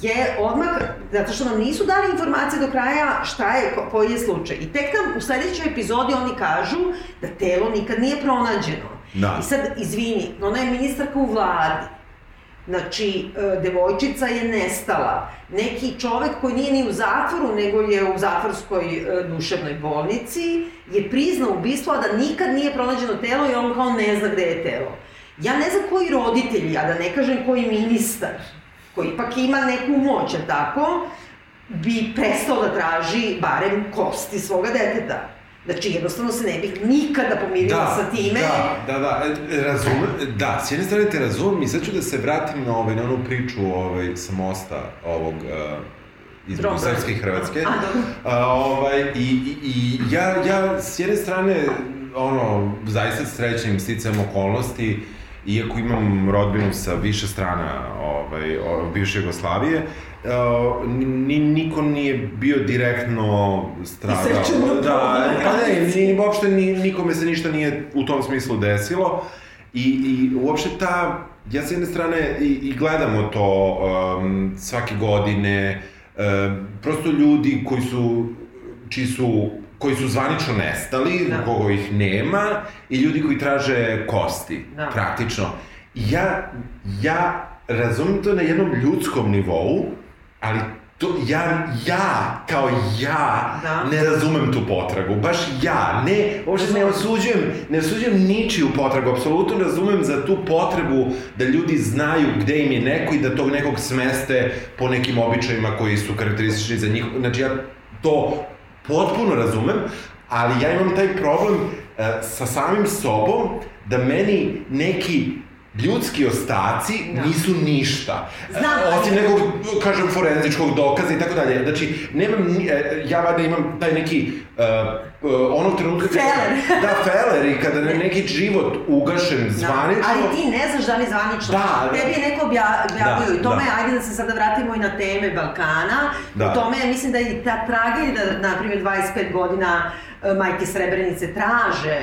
je odmah, zato što nam nisu dali informacije do kraja šta je, ko- koji je slučaj. I tek nam u sledećoj epizodi oni kažu da telo nikad nije pronađeno. Da. I sad, izvini, ona je ministarka u vladi. Znači, e, devojčica je nestala. Neki čovek koji nije ni u zatvoru, nego je u zatvorskoj e, duševnoj bolnici, je priznao ubistvo, a da nikad nije pronađeno telo i on kao ne zna gde je telo. Ja ne znam koji roditelji, a da ne kažem koji ministar, koji ipak ima neku moć, tako, bi prestao da traži barem kosti svoga deteta. Znači, jednostavno se ne bih nikada pomirila sa time. Da, da, da, e, razumem, da, s jedne strane te razumem i sad ću da se vratim na, ovaj, na onu priču ovaj, sa mosta ovog uh, između Dobro. Srpske i Hrvatske. A, dobro. A, ovaj, i, i, i ja, ja s jedne strane, ono, zaista srećem sticajem okolnosti, iako imam rodbinu sa više strana ovaj, bivše Jugoslavije, uh, ni, niko nije bio direktno stradao. Da, probnoj pa ne, ni, uopšte ni, nikome se ništa nije u tom smislu desilo. I, i uopšte ta, ja s jedne strane i, i gledamo to um, svake godine, um, prosto ljudi koji su, čiji su koji su zvanično nestali, Da. kogo ih nema, i ljudi koji traže kosti, Da. praktično. Ja, ja razumem to na jednom ljudskom nivou, ali to, ja, ja, kao ja, Da. ne razumem tu potragu, baš ja, ne, uopšte ne osuđujem, ne osuđujem ničiju potragu, apsolutno razumem za tu potrebu da ljudi znaju gde im je neko i da tog nekog smeste po nekim običajima koji su karakteristični za njih, znači ja to potpuno razumem, ali ja imam taj problem e, sa samim sobom da meni neki ljudski ostaci Da. nisu ništa. Znam, Osim nekog, kažem, forenzičkog dokaza i tako dalje. Znači, nemam, e, ja vada imam taj neki, uh, uh, onog trenutka... Feler. [laughs] Da, feler i kada je neki život ugašen zvanično... Da, ali ti ne znaš da li zvanično. Da, da. Tebi je neko obja, objavio Da, i tome, da. ajde da se sada vratimo i na teme Balkana. Da. U tome, mislim da i ta tragedija, da, na primjer, 25 godina majke Srebrenice traže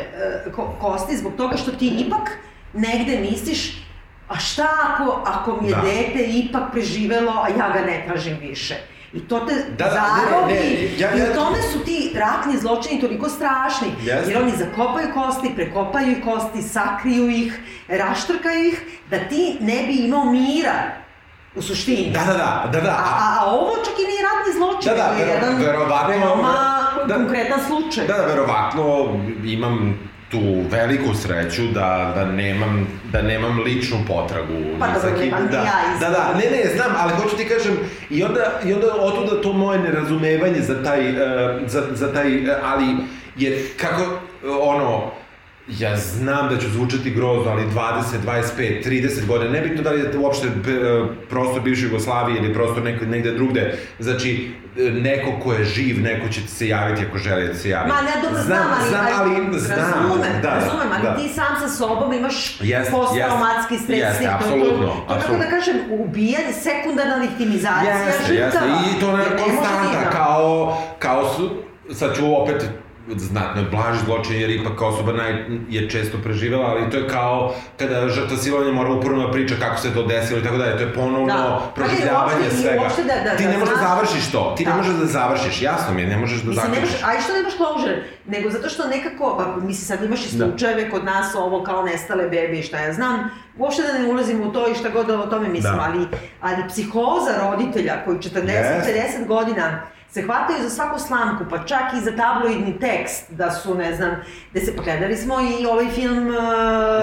ko, kosti zbog toga što ti ipak negde misliš a šta ako, ako mi je Da. dete ipak preživelo, a ja ga ne tražim više. I to te Da, da, zarobi. ne, ne, ja- I ja- u tome su ti ratni zločini toliko strašni. Jeste. Jer oni zakopaju kosti, prekopaju ih kosti, sakriju ih, raštrkaju ih, da ti ne bi imao mira u suštini. Da, da, da, da, da. A, a, a ovo čak i nije ratni zločin, Da, da, je jedan verovatno- veoma da. konkretan slučaj. Da, da, verovatno imam tu veliku sreću da, da nemam da nemam ličnu potragu Pa dobro, kim. nemam da, ja da, da, ne, ne, znam, ali hoću ti kažem i onda i onda otuda to moje nerazumevanje za taj uh, za, za taj uh, ali je kako ono ja znam da ću zvučati grozno, ali 20, 25, 30 godina, nebitno da li je to uopšte e, prostor bivše Jugoslavije ili prostor neko, negde drugde, znači e, neko ko je živ, neko će ti se javiti ako želi da se javi. Ma ne, dobro, znam, ali, znam, ali znam, razumem, da, razumem, ali da. ti sam sa sobom imaš Jeste, posttraumatski jeste, stres. jeste, to- to- apsolutno, To, kako apsolutno. da kažem, ubijanje, sekundarna viktimizacija Jeste, žrtava. jeste, i to je ne konstanta, da- kao, kao su, sad ću opet znatno blaži zločin, jer ipak osoba naj, je često preživela, ali to je kao kada žrtva silovanja mora uporno da priča kako se to desilo i tako dalje, to je ponovno Da. proživljavanje ne, uopšte- i svega. uopšte da- da- ti da ne možeš da završiš to, ti ne Da. možeš da završiš, jasno mi je, ne možeš da Mislim, zaključiš. nemaš, a i što nemaš closure, nego zato što nekako, pa mislim sad imaš i Da. slučajeve kod nas ovo kao nestale bebe i šta ja znam, uopšte da ne ulazim u to i šta god o tome mislim, Da. ali, ali psihoza roditelja koji 40-50 godina se hvataju za svaku slamku, pa čak i za tabloidni tekst, da su, ne znam, da se, pa gledali smo i ovaj film uh,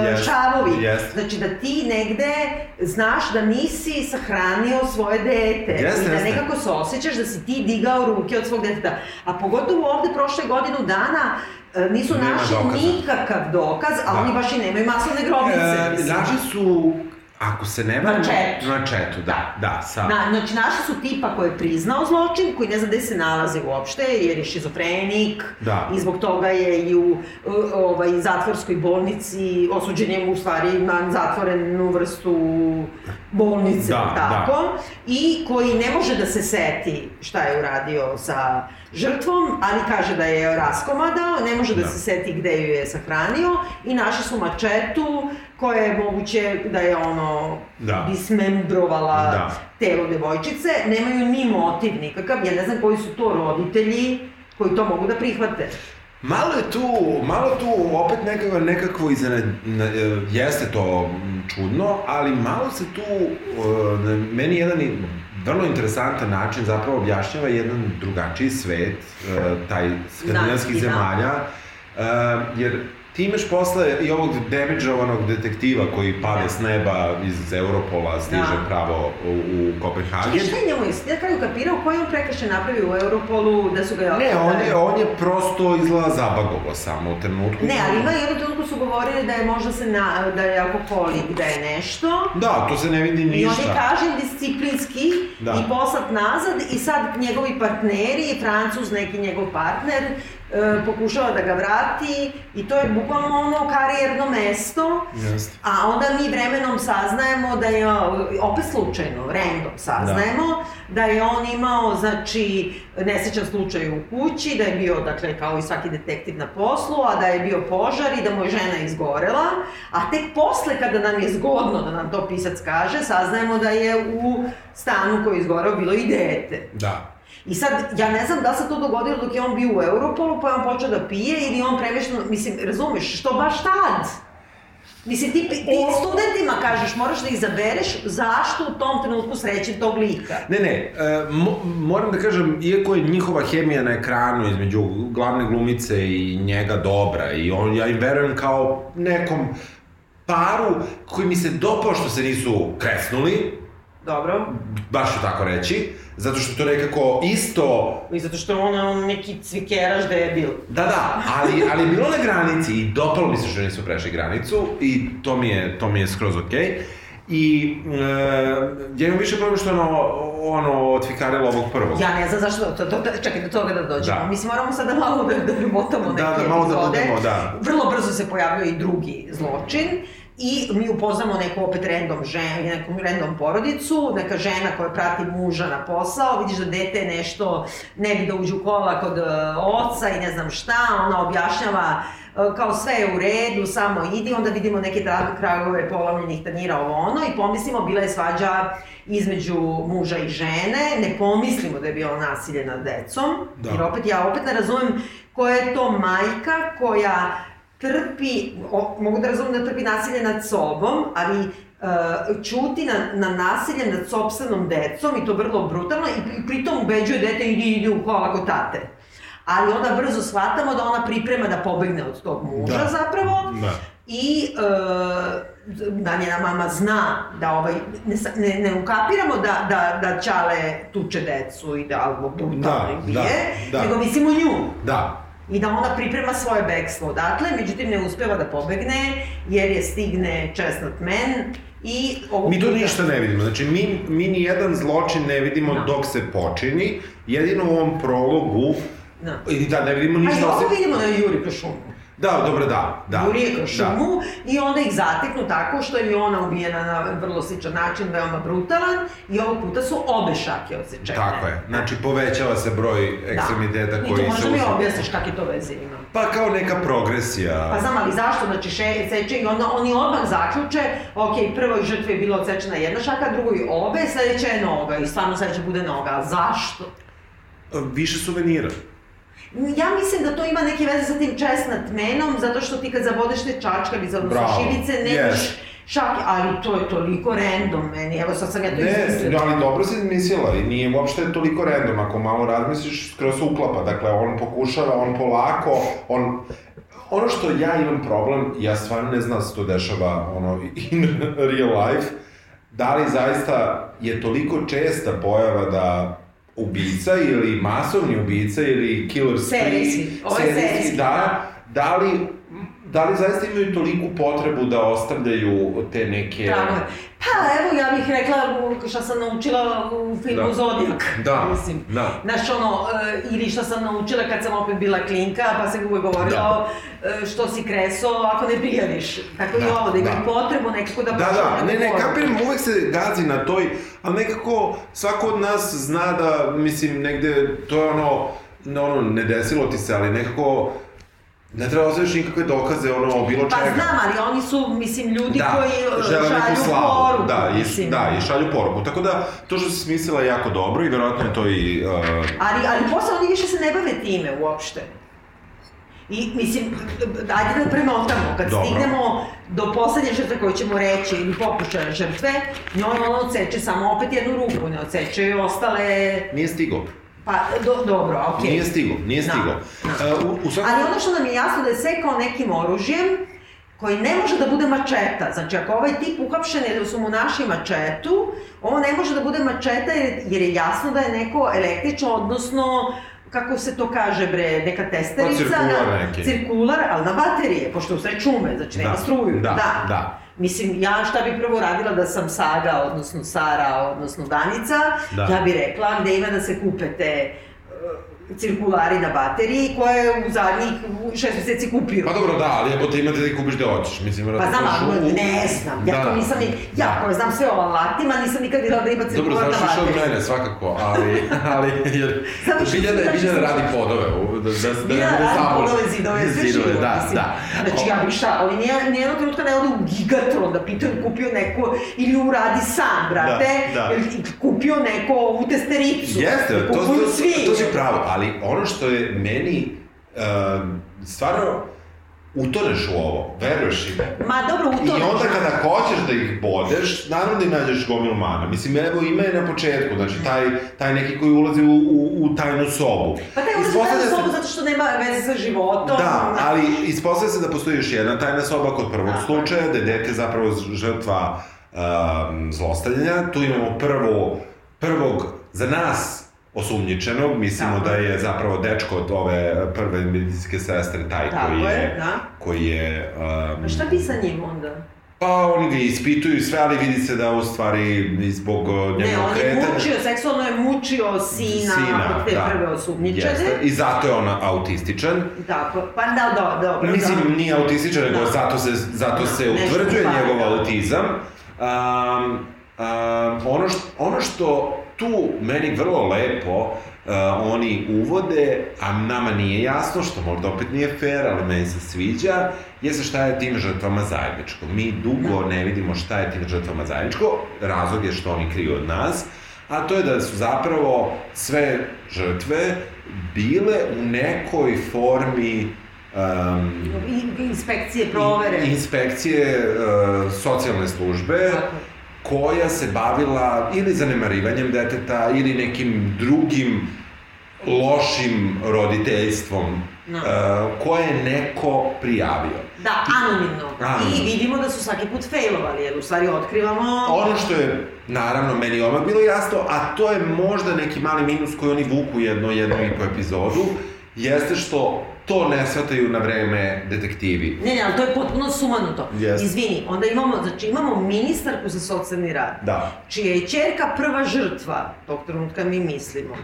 Jest, Šavovi. jest. Znači da ti negde znaš da nisi sahranio svoje dete Jeste, i da jeste. nekako se osjećaš da si ti digao ruke od svog deteta. A pogotovo ovde prošle godinu dana e, nisu Nema našli dokaza. nikakav dokaz, a Da. oni baš i nemaju masovne grobnice. E, našli su Ako se ne Na varam... četu. Na četu, da, da, sa... Na, znači, našli su tipa koji je priznao zločin, koji ne zna gde se nalazi uopšte, jer je šizofrenik, Da. i zbog toga je i u ovaj, zatvorskoj bolnici, osuđen je u stvari na zatvorenu vrstu bolnice, Da, tako, i koji ne može da se seti šta je uradio sa žrtvom, ali kaže da je raskomadao, ne može da, Da. se seti gde ju je sahranio i našli su mačetu koja je moguće da je ono Da. dismembrovala Da. telo devojčice, nemaju ni motiv nikakav, ja ne znam koji su to roditelji koji to mogu da prihvate. Malo je tu, malo tu opet nekako, nekakvo iznenad, na- e, jeste to čudno, ali malo se tu, e, meni jedan vrlo interesantan način zapravo objašnjava jedan drugačiji svet, e, taj skandinavskih da. zemalja, jer ti imaš posle i ovog damidžovanog detektiva koji pade s neba iz Europola, stiže Da. pravo u, u Kopenhagen. Čekaj, šta je njemu isti? Ja kada je kapirao koji je on prekršaj napravio u Europolu da su ga... Ne, on je, on je prosto izgleda zabagovo samo u trenutku. Ne, ali ima jednu trenutku su govorili da je možda se na, da je alkoholik, da je nešto. Da, to se ne vidi I on je ništa. kažen disciplinski Da. i poslat nazad i sad njegovi partneri, Francuz, neki njegov partner, e, pokušava da ga vrati i to je bukvalno ono karijerno mesto. Jeste. A onda mi vremenom saznajemo da je, opet slučajno, random saznajemo, da, je on imao, znači, nesrećan slučaj u kući, da je bio, dakle, kao i svaki detektiv na poslu, a da je bio požar i da mu je žena izgorela, a tek posle, kada nam je zgodno da nam to pisac kaže, saznajemo da je u stanu koji je izgoreo bilo i dete. Da. I sad, ja ne znam da se to dogodilo dok je on bio u Europolu, pa je on počeo da pije ili on premešteno, mislim, razumeš, što baš tad? Mislim, ti, ti studentima kažeš, moraš da izabereš zašto u tom trenutku srećem tog lika. Ne, ne, e, mo, moram da kažem, iako je njihova hemija na ekranu između glavne glumice i njega dobra i on, ja im verujem kao nekom paru koji mi se dopao što se nisu kresnuli, Dobro. baš ću tako reći, zato što to nekako isto I zato što on je on neki cvikeraš debil. Da, da, ali, ali bilo na granici i dopalo mi se što nisu prešli granicu i to mi je, to mi je skroz okej. Okay. I e, ja imam više problem što ono, ono otfikarilo ovog prvog. Ja ne znam zašto, to, to, to, čekaj, do toga da dođemo. Da. Mislim, moramo sada malo da, da premotamo neke Da, da, malo da epizode. budemo, da. Vrlo brzo se pojavio i drugi zločin. I mi upoznamo neku opet random ženu, neku random porodicu, neka žena koja prati muža na posao, vidiš da dete nešto ne bi da uđe u kola kod e, oca i ne znam šta, ona objašnjava e, kao sve je u redu, samo idi, onda vidimo neke kragove polovljenih tanjira ovo ono i pomislimo bila je svađa između muža i žene, ne pomislimo da je bilo nasilje nad decom, Da. jer opet ja opet ne razumem koja je to majka koja trpi, o, mogu da razumem da trpi nasilje nad sobom, ali uh, čuti na, na nasilje nad sobstvenom decom i to vrlo brutalno i, i pritom ubeđuje dete idi, idi u kola kod tate. Ali onda brzo shvatamo da ona priprema da pobegne od tog muža Da. zapravo Da. i e, da njena mama zna da ovaj, ne, ne, ne ukapiramo da, da, da Čale tuče decu i da albo brutalno Da, bije, da, da. nego mislimo nju. Da. I da ona priprema svoje bekstvo odatle, međutim ne uspeva da pobegne, jer je stigne Chestnut Man i ovog Mi tu puta- ništa ne vidimo, znači mi, mi ni jedan zločin ne vidimo Da. dok se počini, jedino u ovom prologu, Da. i da, ne vidimo ništa ovo osim... vidimo je Juri šumu. Da, dobro, da, da. Juri je kroz da. šumu i onda ih zateknu tako što je ona ubijena na vrlo sličan način, veoma brutalan i ovog puta su obe šake odsečene. Tako je, znači povećava se broj ekstremiteta da. koji I to se možda mi objasniš kakve to veze ima. Pa kao neka progresija. Pa znam, ali zašto? Znači, še, seče i onda oni odmah zaključe, ok, prvoj žrtvi je bila odsečena jedna šaka, drugoj obe, sledeća je noga i stvarno sledeća bude noga. Zašto? Više suvenira. Ja mislim da to ima neke veze sa tim chestnut menom, zato što ti kad zabodeš te čačkalice, odnosno Bravo, šivice, nemaš yes. šake, ali to je toliko random meni, evo sad sam ja to Ne, izmislila. ali dobro si izmislila i nije uopšte toliko random, ako malo razmisliš, skroz se uklapa, dakle, on pokušava, on polako, on... Ono što ja imam problem, ja stvarno ne znam da se to dešava ono, in real life, da li zaista je toliko česta pojava da ubica ili masovni ubica ili killer spree, Serijski, serijski, da, da li da li zaista imaju toliku potrebu da ostavljaju te neke... Tragove. Pa evo, ja bih rekla šta sam naučila u filmu Da. Zodijak. Da, Mislim. da. Znaš, ono, e, ili šta sam naučila kad sam opet bila klinka, pa se uvek govorilo e, što si kreso ako ne prijaviš. Tako i Da, ovo, da imaju da. potrebu nekako da Da, da, ne, ne, kapiram, uvek se gazi na toj, ali nekako svako od nas zna da, mislim, negde, to je ono, ono, ne desilo ti se, ali nekako, ne treba ostaviš nikakve dokaze, ono, bilo Pa čega. znam, ali oni su, mislim, ljudi da, koji žele šalju slavu, poruku. da, i, mislim. da, i šalju poruku. Tako da, to što si smislila je jako dobro i verovatno je to i... Uh, Ali, ali posle oni više se ne bave time uopšte. I, mislim, ajde da premotamo, kad Dobro. stignemo do poslednje žrtve koju ćemo reći, ili pokušaja žrtve, njoj ona odseče samo opet jednu ruku, ne odseče i ostale... nije stigo. Pa, do, dobro, okej. Nije stigo, nije Da, stigo. da. Uh, u, u svakom... Ali ono što nam je jasno da je sekao nekim oružjem, koji ne može da bude mačeta. Znači, ako ovaj tip uhapšen jer su mu naši mačetu, ovo ne može da bude mačeta jer, jer je jasno da je neko električno, odnosno kako se to kaže bre, neka testerica, cirkular na, neki. cirkular, ali na baterije, pošto sve čume, znači nema Da, struju. da, da. Mislim, ja šta bi prvo radila da sam Saga, odnosno Sara, odnosno Danica, Da. ja bi rekla gde ima da se kupe te uh, cirkulari na bateriji koje je u zadnjih šest meseci kupio. Pa dobro, da, ali jebote imate da ih kupiš gde hoćeš, mislim, Pa znam, ali u- ne znam, ja Da. to nisam, ni, ja Da. koja znam sve o alatima, nisam nikad videla da ima Dobro, cirkular na znaš više od bateriji. mene, svakako, ali, [laughs] ali, jer, Biljana, Biljana radi podove, da, da, da, da, Ja radim zabole. podove zidove, sve živo, da, mislim. da. Znači, ja bih šta, ali nije, nijednog trenutka ne ode u Gigatron da pitaju kupio neko, ili uradi sam, brate, Da, da. kupio neko ovu testericu. Jeste, to, to, to, to si pravo, ali ono što je meni um, stvarno utoneš u ovo, veruješ im. Ma dobro, u to I onda kada hoćeš da ih bodeš, naravno da im nađeš gomilu mana. Mislim, evo ime je na početku, znači taj, taj neki koji ulazi u, u, u tajnu sobu. Pa taj ulazi u tajnu se- sobu zato što nema veze sa životom. Da, ali ispostavlja se da postoji još jedna tajna soba kod prvog Tako. slučaja, da je dete zapravo žrtva um, zlostavljanja. Tu imamo prvo, prvog, za nas, osumnjičenog, mislimo Tako. da je zapravo dečko od ove prve medicinske sestre taj Tako koji je, je, da. koji je um, A šta bi sa njim onda? Pa oni ga ispituju sve, ali vidi se da u stvari zbog uh, njegovog Ne, on je kretanja... mučio, seksualno je mučio sina, od te prve osumnjičene. Jeste. I zato je ona autističan. Tako, pa da, da, dobro. Mislim, da. nije autističan, nego Da. zato se, zato Da, se utvrđuje njegov da. autizam. Um, um, ono, što, ono što tu meni vrlo lepo uh, oni uvode, a nama nije jasno, što možda opet nije fair, ali meni se sviđa, jeste šta je tim žrtvama zajedničko. Mi dugo ne vidimo šta je tim žrtvama zajedničko, razlog je što oni kriju od nas, a to je da su zapravo sve žrtve bile u nekoj formi um, Inspekcije, provere. inspekcije uh, socijalne službe Tako. Koja se bavila ili zanemarivanjem deteta ili nekim drugim lošim roditeljstvom Da. uh, koje je neko prijavio. Da, anonimno. Anonimno. I vidimo da su svaki put failovali, jer u stvari otkrivamo... Ono što je, naravno, meni odmah bilo jasno, a to je možda neki mali minus koji oni vuku jedno, jednu i po epizodu, jeste što to ne shvataju na vreme detektivi. Ne, ne, ali to je potpuno sumanuto. Jeste. Izvini, onda imamo, znači imamo ministarku za socijalni rad, Da. čija je čerka prva žrtva, tog trenutka mi mislimo,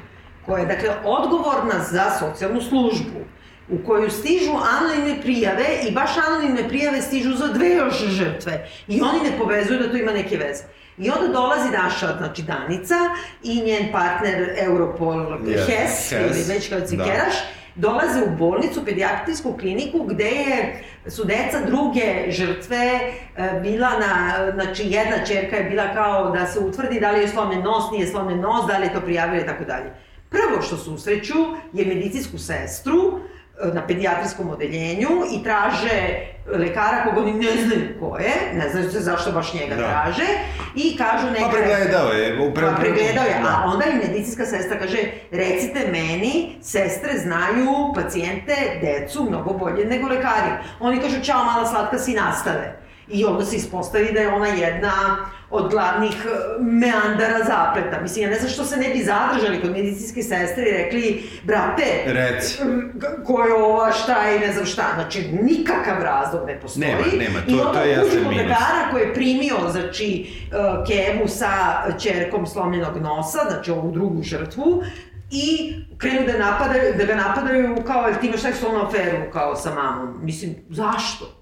koja je, dakle, odgovorna za socijalnu službu, u koju stižu anonimne prijave i baš anonimne prijave stižu za dve još žrtve. I oni ne povezuju da to ima neke veze. I onda dolazi naša, znači, Danica i njen partner Europol Yes, Hess, Hess, ili već kao da. Dolaze u bolnicu, pedijatrijsku kliniku, gde je, su deca druge žrtve e, bila na, znači jedna čerka je bila kao da se utvrdi da li je slomljen nos, nije slomljen nos, da li je to prijavila i tako dalje. Prvo što susreću je medicinsku sestru na pedijatrijskom odeljenju i traže lekara koga oni ne znaju ko je, ne znaju se zašto baš njega Da. traže, i kažu neka... Pa pregledao je. u pre- Pa pregledao je, Da. a onda im medicinska sestra kaže, recite meni, sestre znaju pacijente, decu, mnogo bolje nego lekari. Oni kažu, čao mala slatka, si nastave. I onda se ispostavi da je ona jedna od glavnih e, meandara zapleta. Mislim, ja ne znam što se ne bi zadržali kod medicinske sestre i rekli, brate, Reci. ko je ova, šta i ne znam šta. Znači, nikakav razlog ne postoji. Nema, nema, to- I onda to je jasan kod minus. lekara koji je primio, znači, uh, Kevu sa čerkom slomljenog nosa, znači ovu drugu žrtvu, i krenu da, napadaju, da ga napadaju kao, ti imaš seksualnu aferu kao sa mamom. Mislim, zašto?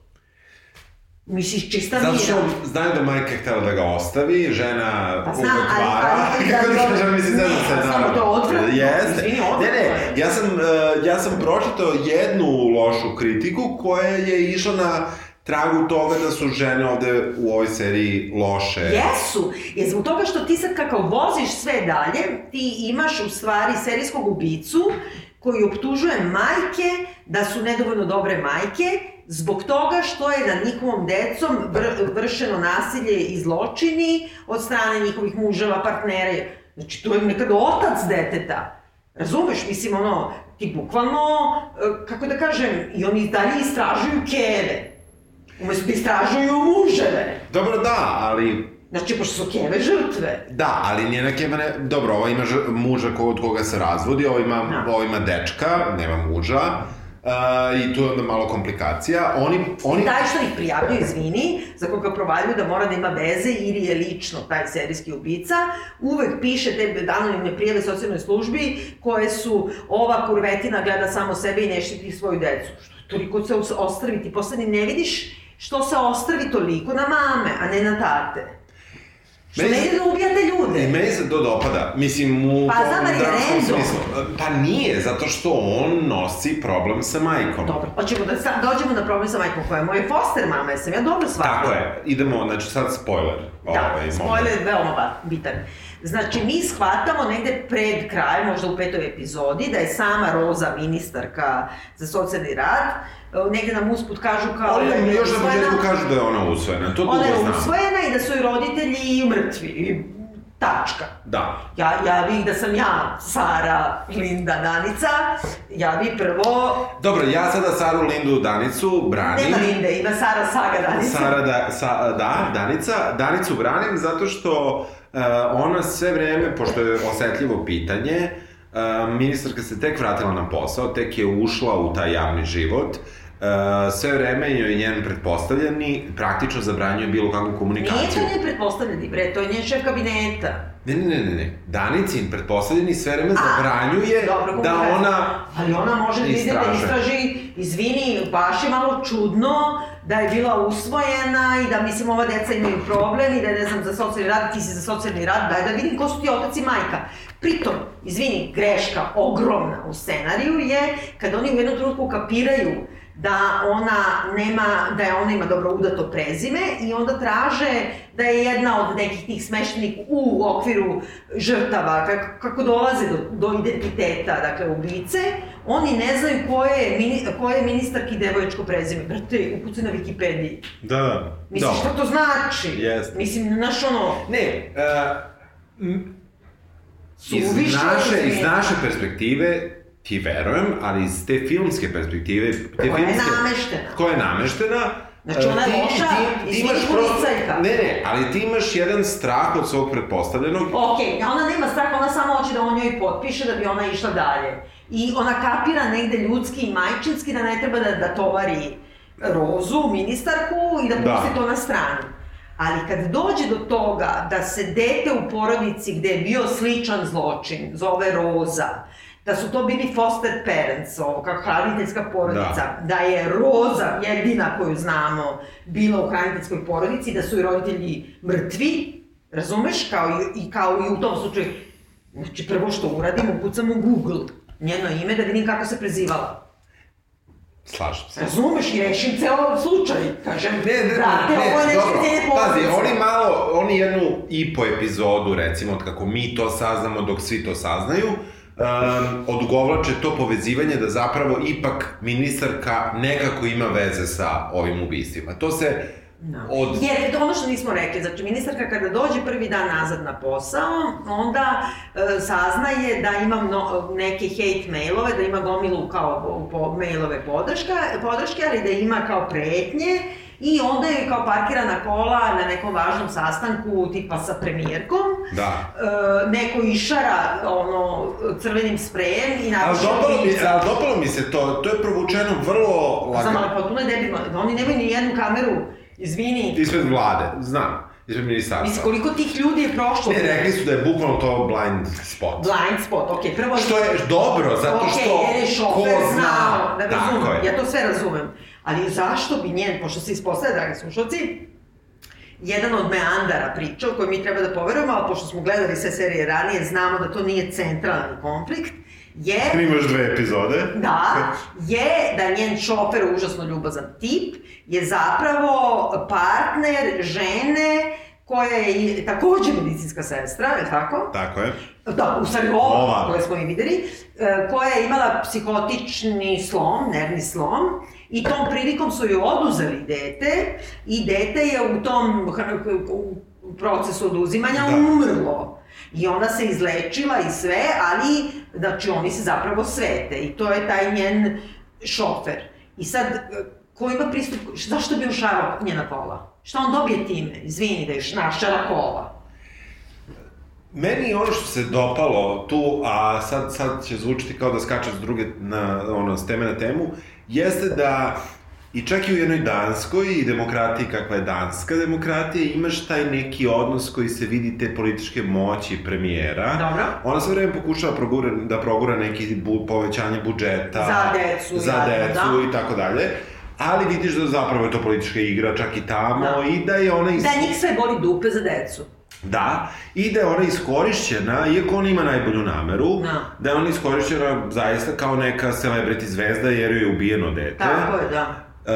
Misliš, čista Zato što mira. znaju da majka htela da ga ostavi, žena Pa znam, uvek vara. ali- [laughs] Kako da, kažem, mislim, ne, znam se, pa samo naravno. to odvratno, Jeste. izvini, Ne, odvratno ne, je. ja sam, uh, ja sam pročitao jednu lošu kritiku koja je išla na tragu toga da su žene ovde u ovoj seriji loše. Jesu, jer zbog toga što ti sad kako voziš sve dalje, ti imaš u stvari serijskog ubicu koji optužuje majke da su nedovoljno dobre majke, zbog toga što je nad njihovom decom vr vršeno nasilje i zločini od strane njihovih muževa, partnera. Znači, to je nekad otac deteta. Razumeš, mislim, ono, ti bukvalno, e, kako da kažem, i oni dalje istražuju keve. Umesto da istražuju muževe. Dobro, da, ali Znači, pošto su keve žrtve. Da, ali njena Keva ne... Dobro, ova ima muža ko, od koga se razvodi, ova ima, Da. ova ima dečka, nema muža. Uh, I tu je onda malo komplikacija. Oni, oni... Taj što ih prijavljaju, izvini, za koga provaljuju da mora da ima veze ili je lično taj serijski ubica, uvek piše te anonimne prijave socijalnoj službi koje su ova kurvetina gleda samo sebe i ne štiti svoju decu. Što je toliko se os- ostrvi, ti posle ni ne vidiš što se ostrvi toliko na mame, a ne na tate. Što Meni ne ide da ubijate ljude. I meni se to dopada. Mislim, u Pa, znam, ali dramskom random. smislu. Pa nije, zato što on nosi problem sa majkom. Dobro, hoćemo da sad dođemo na problem sa majkom koja je moja foster mama, jesam ja dobro shvatila. Tako je. Idemo, znači sad spoiler. Da, ovaj, spoiler je veoma bitan. Znači, mi shvatamo negde pred kraj, možda u petoj epizodi, da je sama Roza ministarka za socijalni rad, e, negde nam usput kažu kao... Da je nam još na početku kažu da je ona usvojena, to dugo Ona je znam. usvojena i da su joj roditelji mrtvi. I Tačka. Da. Ja, ja bih da sam ja, Sara, Linda, Danica, ja bih prvo... Dobro, ja sada Saru Lindu Danicu branim. Nema Linde, ima Sara Saga Danica. Sara da, sa, da, Danica, Danicu branim zato što uh, ona sve vreme, pošto je osetljivo pitanje, uh, ministarka se tek vratila na posao, tek je ušla u taj javni život, Uh, sve vreme joj njen pretpostavljeni praktično zabranjuje bilo kakvu Nije komunikaciju. to njen pretpostavljeni, bre, to je njen šef kabineta. Ne, ne, ne, ne, ne. Danicin pretpostavljeni sve vreme A, zabranjuje Dobro, da ona... Ali ona može da ide da istraži, izvini, baš je malo čudno da je bila usvojena i da, mislim, ova deca imaju problem i da ne znam, za socijalni rad, ti si za socijalni rad, daj da vidim ko su ti otac i majka. Pritom, izvini, greška ogromna u scenariju je kad oni u jednom trenutku kapiraju da ona nema, da je ona ima dobro udato prezime i onda traže da je jedna od nekih tih smeštenih u okviru žrtava, kako, kako dolaze do, do identiteta, dakle, ubice, oni ne znaju koje je, koje je ministarki devojačko prezime. Brate, ukucaj na Wikipediji. Da, da. Mislim, šta to znači? Jeste. Mislim, znaš ono, Ne, uh, m, iz naše, iz naše perspektive ti verujem, ali iz te filmske perspektive... Te Koja je filmske, nameštena. Koja je nameštena. Znači, ona je loša, ti- ti izvini, imaš prosto- policajka. Ne, ne, ali ti imaš jedan strah od svog pretpostavljenog. Ok, ona nema strah, ona samo hoće da on njoj potpiše da bi ona išla dalje. I ona kapira negde ljudski i majčinski da ne treba da, da tovari Rozu, ministarku, i da Da. pusti to na stranu. Ali kad dođe do toga da se dete u porodici gde je bio sličan zločin, zove Roza, da su to bili foster parents, ovo, kako hraniteljska porodica, da. je Roza jedina koju znamo bila u hraniteljskoj porodici, da su i roditelji mrtvi, razumeš, kao i, i kao i u tom slučaju. Znači, prvo što uradim, ukucam u Google njeno ime da vidim kako se prezivala. Slažem se. Razumeš i rešim ceo slučaj. Kažem, Ne, ne, ne, brate, ne, ovo je nešto dobro, cijene pazi, oni malo, oni jednu i po epizodu, recimo, od kako mi to saznamo dok svi to saznaju, um, odugovlače to povezivanje da zapravo ipak ministarka nekako ima veze sa ovim ubistvima. To se Da. od... Jer, ono što nismo rekli, znači ministarka kada dođe prvi dan nazad na posao, onda e, saznaje da ima mno, neke hate mailove, da ima gomilu kao po, mailove podrška, podrške, ali da ima kao pretnje I onda je kao parkirana kola na nekom važnom sastanku, tipa sa premijerkom. Da. E, neko išara ono, crvenim sprejem i Ali napiše dopalo, mi, ali dopalo mi se to, to je provučeno vrlo Znam, lagano. ali potpuno je debilno. Oni nemaju ni jednu kameru, izvini. Ispred vlade, znam, ispred Mislim, ministarstva. koliko tih ljudi je prošlo? Ne, rekli su da je bukvalno to blind spot. Blind spot, ok, prvo... Što je dobro, zato što Ok, jer je šofer znao, da razumem, ja to sve razumem. Ali zašto bi njen, pošto se ispostavlja, dragi slušalci, jedan od meandara priča o kojoj mi treba da poverujemo, ali pošto smo gledali sve serije ranije, znamo da to nije centralni konflikt, je Imaš dve epizode. da, je da njen šofer, užasno ljubazan tip, je zapravo partner žene koja je takođe medicinska sestra, je tako? Tako je. Da, u stvari ova, Ova. koje smo i videli, e, koja je imala psihotični slom, nervni slom, i tom prilikom su joj oduzeli dete, i dete je u tom u procesu oduzimanja Da. umrlo. I ona se izlečila i sve, ali, znači, oni se zapravo svete. I to je taj njen šofer. I sad, ko ima pristup, zašto bi on šarao njena kola? Šta on dobije time? Izvini da je našara kola. Meni ono što se dopalo tu, a sad, sad će zvučiti kao da skače s druge, na, ono, s teme na temu, jeste da i čak i u jednoj Danskoj i demokratiji kakva je danska demokratija, imaš taj neki odnos koji se vidi te političke moći premijera. Dobro. Ona sve vreme pokušava progura, da progura neki bu, povećanje budžeta. Za decu, Za jadno, decu da. i tako dalje. Ali vidiš da zapravo je to politička igra čak i tamo Da. i da je ona... Is... Da njih sve boli dupe za decu. Da, i da je ona iskorišćena, iako ona ima najbolju nameru, Da. da je ona iskorišćena zaista kao neka celebrity zvezda jer joj je ubijeno dete. Tako je, da. Uh,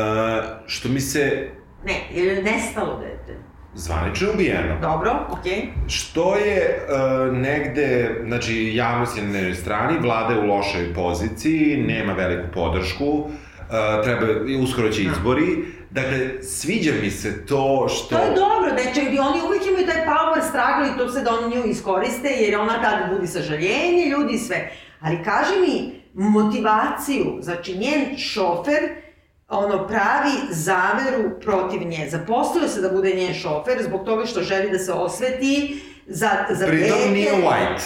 što mi se Ne, jer je nestalo dete. zvanično je ubijeno. Dobro, okej. Što je uh, negde, znači javnost je na njenoj strani, vlada je u lošoj poziciji, nema veliku podršku, uh, treba, uskoro će izbori. Dakle, sviđa mi se to što... To je dobro, da će, oni uvijek imaju taj power struggle i to se da oni nju iskoriste, jer ona tada budi sažaljenje, ljudi sve. Ali kaži mi motivaciju, znači njen šofer, ono, pravi zaveru protiv nje. Zaposlio se da bude njen šofer zbog toga što želi da se osveti za, za Pritom dete. nije white,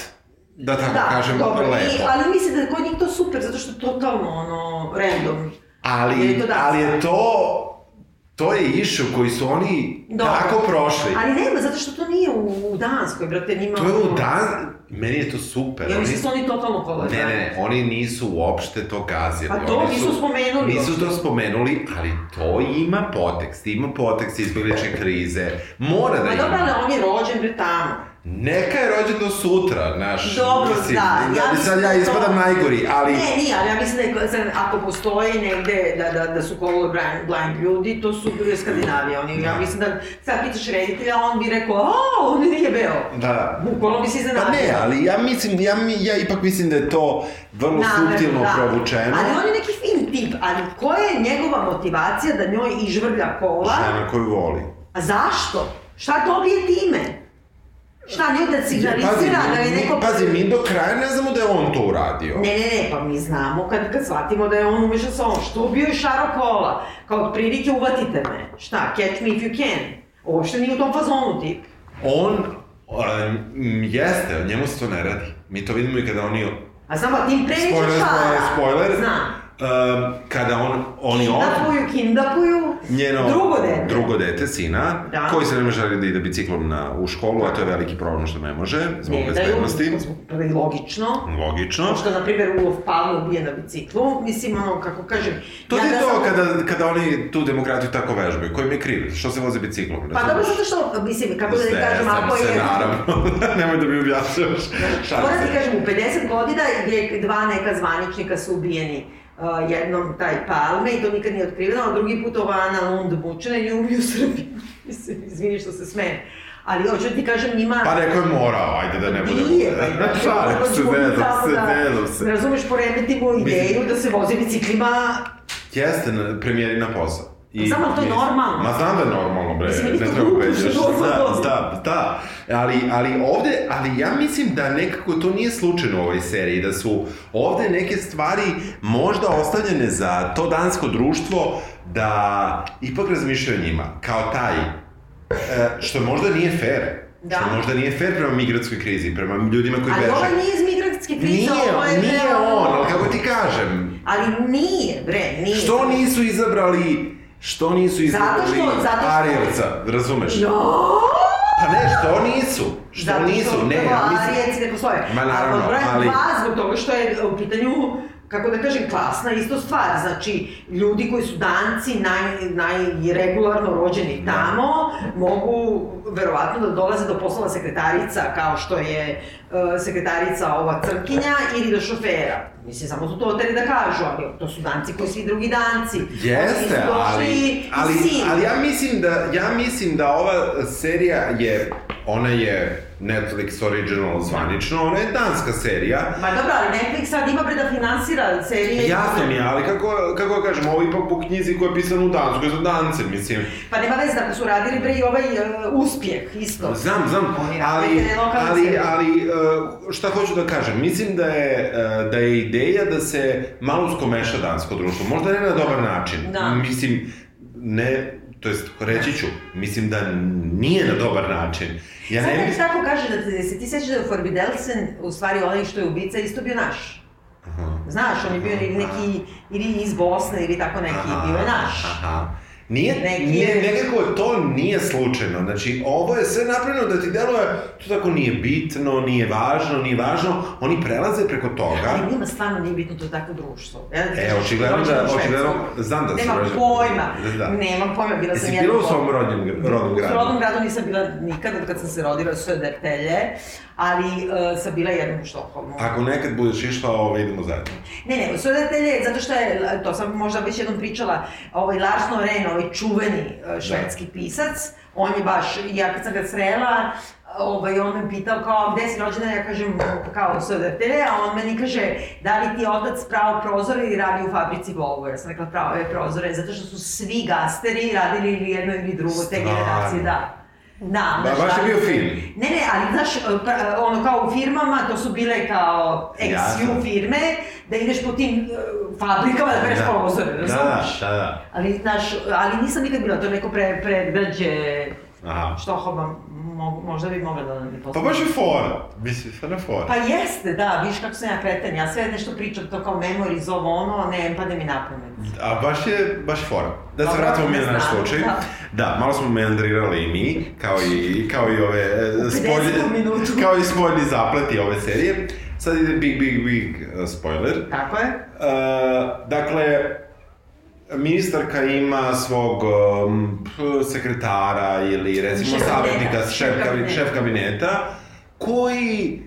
da tako Da, kažem, dobro, lepo. i, ali mislim da kod njih to super, zato što je totalno, ono, random. Ali, je to danska. ali je to, to je issue koji su oni Dobro. tako prošli. Ali nema, zato što to nije u, u Danskoj, brate, njima... To je u Dan... Meni je to super. Ja mislim da su oni totalno kolorni. Ne, ne, ne, oni nisu uopšte to gazili. Pa to oni nisu spomenuli Nisu to spomenuli, ali to ima potekst. Ima potekst izbjegličke krize. Mora da Ma ima. dobro, ali on je rođen bre tamo. Neka je rođen do sutra, znaš. Dobro, mislim, da, ja mislim sad da ja to- ispadam najgori, ali... Ne, nije, ali ja mislim da je, sad, ako postoji negde da, da, da su colorblind blind ljudi, to su bre Skandinavije. Oni, ja Da. mislim da sad pitaš reditelja, on bi rekao, a, on nije beo. Da. Bukvalno bi se iznenadio. Pa ne, ali ja mislim, ja, ja ipak mislim da je to vrlo Namerno, suptilno da. provučeno. Ali on je neki fin tip, ali koja je njegova motivacija da njoj ižvrlja kola? Žena koju voli. A zašto? Šta dobije time? Šta, njoj da signalizira da je neko... pazi, mi do kraja ne znamo da je on to uradio. Ne, ne, ne, pa mi znamo kad, kad shvatimo da je on umešan sa ovom. Što bio je šaro kola? Kao otprilike uvatite me. Šta, catch me if you can. Uopšte nije u tom fazonu tip. On, um, jeste, njemu se to ne radi. Mi to vidimo i kada oni... A znamo, tim pre Spoiler, šara. spoiler, spoiler. Znam. Um, kada on, oni od... Kindapuju, kindapuju. Njeno Drugo dete. drugo dete, sina, Da. koji se ne može da ide biciklom na, u školu, a to je veliki problem što ne može, zbog Ne daju, bezbednosti. zbog- to je logično. Logično. Pošto, na primjer, Ulof Palme ubije na biciklu, mislim, ono, kako kažem... To ja je da to sam- kada, kada oni tu demokratiju tako vežbaju, koji mi je kriv, što se voze biciklom. Pa dobro, zato što, mislim, kako da ti kažem, ako se, je... naravno, [laughs] nemoj da mi objašnjavaš. Šalim Moram ti se. kažem, u 50 godina gdje dva neka zvaničnika su ubijeni. Uh, jednom taj Palme i to nikad nije otkriveno, a drugi put ova Ana Lund mučena i nju ubiju u Srbiji. [laughs] Izvini što se smijem. Ali hoću da ti kažem njima... Pa neko je morao, ajde da ne bude. Nije, pa da- Šalim se, tamo se, da- zezam se. Ne razumeš, poremetimo ideju da se voze biciklima Jeste na premijeri na posao. I, Samo to je normalno. Ma znam da je normalno, bre, Mislim, ne treba [laughs] peđaš. [laughs] Da, da, da. Ali, ali ovde, ali ja mislim da nekako to nije slučajno u ovoj seriji, da su ovde neke stvari možda ostavljene za to dansko društvo da ipak razmišljaju o njima, kao taj, e, što možda nije fair. Da. Što možda nije fair prema migratskoj krizi, prema ljudima koji Ali beže. ovo nije iz migrantske krize, Nije, ovo je... nije on, ali kako ti kažem, Ali nije, bre, nije. Što nisu izabrali, što nisu što- zato što- Arijevca, razumeš? Jo! Pa ne, što nisu? Što Zato nisu? što Ne, ja mislim... Arijevci ne postoje. Ma, naravno, ali- dva, zbog toga što je u pitanju kako da kažem, klasna isto stvar. Znači, ljudi koji su danci, naj, najregularno rođeni Da. tamo, mogu verovatno da dolaze do poslova sekretarica, kao što je uh, sekretarica ova crkinja, ili do šofera. Mislim, samo su to oteli da kažu, ali to su danci koji svi drugi danci. Jeste, ali, ali, Sirije. ali ja mislim da, ja mislim da ova serija je, ona je Netflix original zvanično, ona je danska serija, Ma dobro, ali Netflix sad ima bre da finansira serije. Jasno mi je, ali kako, kako da kažem, ovo ipak po knjizi koja je pisana u Danskoj za dance, mislim. Pa nema veze, tako su radili bre i ovaj uh, uspjeh isto. Znam, znam, ali, ali, ali uh, šta hoću da kažem, mislim da je, uh, da je ideja da se malo skomeša dansko društvo, možda ne na dobar način, Da. mislim, ne, to jest, reći ću, mislim da nije na dobar način. Ja Sad ne mislim... tako kaže da se ti sećaš da je Forbidelsen, u stvari onaj što je ubica, isto bio naš. Znaš, on je bio ili neki, ili iz Bosne, ili tako neki, bio je naš. Aha. Nije, Neki nije, je- nekako to nije slučajno, znači ovo je sve napravljeno da ti deluje, to tako nije bitno, nije važno, nije važno, oni prelaze preko toga. Ali njima stvarno nije bitno to takvo društvo. Ja, E, očigledno da, u očigledno, znam da si Nemam rođen- pojma, Da. nemam pojma, bila sam Jesi jednom... bila u svom rodnom, rodnom U gradu? rodnom gradu nisam bila nikada kad sam se rodila, sve detelje, ali uh, sam bila jednom u Štokholmu. Ako nekad budeš išla, ove, idemo zajedno. Ne, ne, sve detelje, zato što je, to sam možda već jednom pričala, ovaj Lars Noren, ovaj čuveni uh, švedski pisac, on je baš, ja kad sam ga srela, ovaj, on me pitao kao, gde si rođena, ja kažem, kao sve detelje, a on meni kaže, da li ti je otac pravo prozore ili radi u fabrici Volvo? Ja sam rekla prave prozore, zato što su svi gasteri radili ili jedno ili drugo, te generacije, da. Da, Da, baš je da. bio film. Ne, ne, ali znaš, pra- ono kao u firmama, to su bile kao. XU firme, da ideš po tim e, fabrikama da prozore, da, razumiješ? da, da. Ali, znaš, ali nisam nikad bila, to je neko pre, predgrađe Aha. Štokholma, mo, možda bi mogla da mi Pa poslala. baš je fora, mislim, stvarno je fora. Pa jeste, da, vidiš kako sam ja kreten, ja sve nešto pričam to kao memories, ovo ono, ne pade mi na pamet. A baš je, baš je fora. Da se Dobro, vratimo mi na naš slučaj. da. Da, malo smo meandrirali i mi, kao i, kao i ove e, 50 minutu. kao i spoljni zapleti ove serije. Sad ide big, big, big uh, spoiler. Tako je? Uh, dakle, ministarka ima svog um, sekretara ili recimo savjetnika, šef, šef kabineta, koji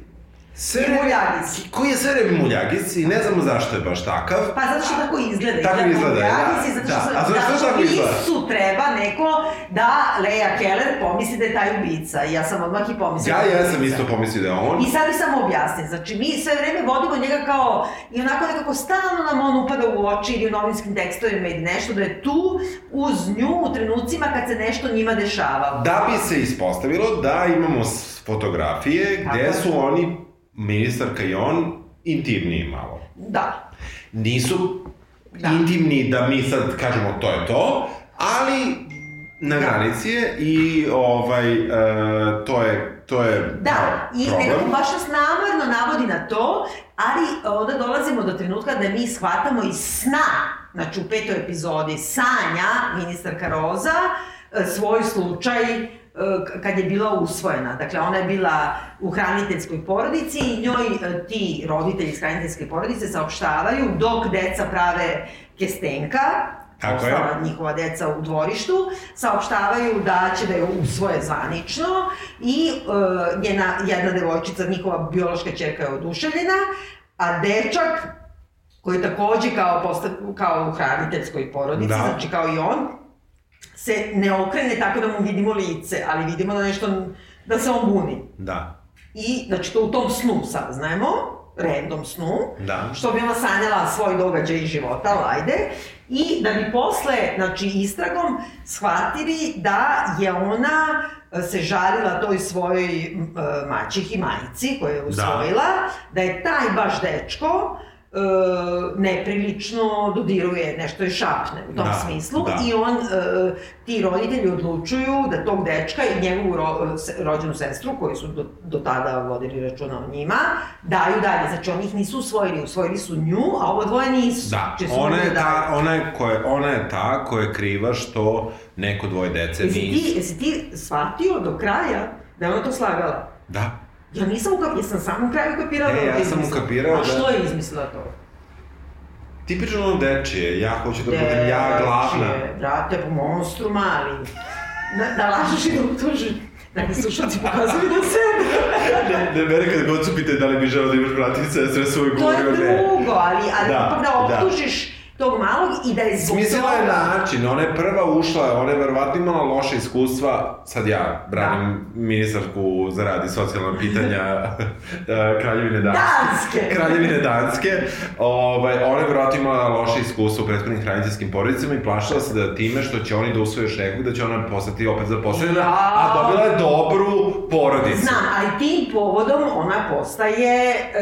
sve muljagic. koji je sve vreme muljagic i ne znamo zašto je baš takav. Pa zato što tako izgleda. Tako izgleda, Muljagic da. i zato Da, što, a zašto zato što tako izgleda? Visu treba neko da Leia Keller pomisli da je taj ubica. I ja sam odmah i pomislila. Ja da jesam ubica. isto pomislio da je on. I sad mi samo objasni, znači mi sve vreme vodimo njega kao, i onako nekako stalno nam on upada u oči ili u novinskim tekstovima ili nešto, da je tu uz nju u trenucima kad se nešto njima dešava. Da bi se ispostavilo da imamo fotografije gde su oni, ministarka i on, intimniji malo. Da. Nisu Da. intimni da mi sad kažemo to je to, ali na Da. granici je i ovaj, e, to je, to je Da, i problem. nekako baš nas namerno navodi na to, ali onda dolazimo do trenutka da mi shvatamo iz sna, znači u petoj epizodi, sanja ministarka Roza, e, svoj slučaj kad je bila usvojena. Dakle, ona je bila u hraniteljskoj porodici i njoj e, ti roditelji iz hraniteljske porodice saopštavaju dok deca prave kestenka, Tako je. njihova deca u dvorištu, saopštavaju da će da je usvoje zvanično i uh, njena, jedna devojčica, njihova biološka čerka je oduševljena, a dečak, koji je takođe kao, postav, kao u hraniteljskoj porodici, Da. znači kao i on, se ne okrene tako da mu vidimo lice, ali vidimo da nešto, da se on buni. Da. I, znači, to u tom snu saznajemo. random snu, Da. što bi ona sanjala svoj događaj iz života, ali ajde, i da bi posle, znači, istragom shvatili da je ona e, se žalila toj svojoj m, e, maćihi majici koju je usvojila, da, je taj baš dečko e, neprilično dodiruje, nešto je šapne u tom Da, smislu da. i on, e, ti roditelji odlučuju da tog dečka i njegovu ro, rođenu sestru, koji su do, do tada vodili računa o njima, daju dalje. Znači, oni ih nisu usvojili, usvojili su nju, a ovo dvoje nisu. Da, Znači, ona je, ta, ona, je koje, ona je ta koja je kriva što neko dvoje dece Jesi nisu. ti, jesi ti shvatio do kraja da je ona to slagala? Da. Ja nisam ukapirala, ja sam samo u kraju ukapirala E, da je ja to sam izmislila. ukapirao A da- što je izmislila to? Tipično dečije, ja hoću da budem ja glavna. Dečije, Brate, po monstru mali. Da, da lažeš i da optužiš. Neki slušalci pokazuju na sebe. [laughs] ne, ne, mene kad god su pitaju da li bi želeo da imaš bratice, sve svoj To je govorio ne. drugo, ali, ali Da, ipak da da. Tog malog i da je zbog Smislila je toga... način, ona je prva ušla, ona je verovatno imala loše iskustva, sad ja branim ministarku za rad i socijalna pitanja [laughs] eh, Kraljevine Danske. Danske! Kraljevine Danske, ovaj, ona je verovatno imala loše iskustva u prethodnim hraniteljskim porodicama i plašila se da time što će oni da usvoje još nekog, da će ona postati opet zaposlena, Jao. a dobila je dobru porodicu. Znam, ali tim povodom ona postaje, e,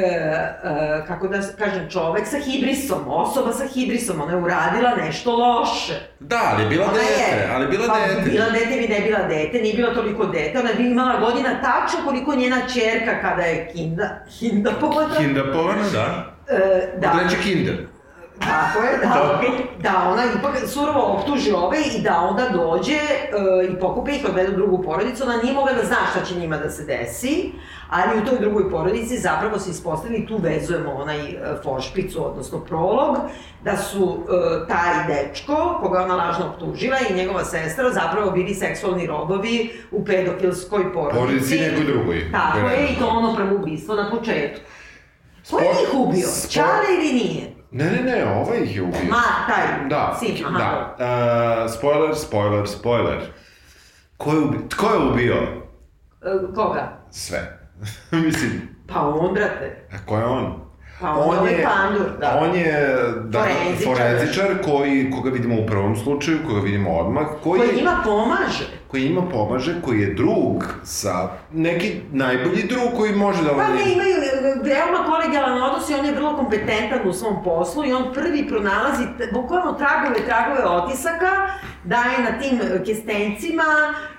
e, kako da kažem, čovek sa hibrisom, osoba sa hibrisom, ona je uradila nešto loše. Da, ali je bila Ona dete, je, ali je bila pa, dete. Bila dete ili ne bila dete, nije bila toliko dete, ona bi imala godina tačno koliko njena čerka kada je kinda, kinda pogoda. Kindapovana, da. E, da. Reče kinder. Tako je, da, da ona ipak surovo optuži ove i da onda dođe e, i pokupe ih, odvede u drugu porodicu, ona nije mogla da zna šta će njima da se desi, ali u toj drugoj porodici zapravo se ispostavi, tu vezujemo onaj foršpicu, odnosno prolog, da su e, taj dečko, koga ona lažno optužila, i njegova sestra zapravo bili seksualni robovi u pedofilskoj porodici. Porodici nekoj drugoj. Tako je, i to ono prvo ubistvo na početku. Ko je Spor- ih ubio? spor- Čale ili nije? Ne, ne, ne, ovaj ih je ubio. Ma, taj, Da, sin, aha. da. Uh, spoiler, spoiler, spoiler. Ko je ubio? Tko je ubio? E, Koga? Sve. [laughs] Mislim, Pa on, brate. a ko je on? Pa on, je ovaj pandur, da. On je da, Forenzičar. forenzičar koji, koga vidimo u prvom slučaju, koga vidimo odmah, koji, Koji njima pomaže. koji njima pomaže, koji je drug sa, neki najbolji drug koji može da... Pa on- ne, imaju veoma kolegijalan odnos i on je vrlo kompetentan u svom poslu i on prvi pronalazi bukvalno tragove, tragove otisaka, daje na tim kestencima,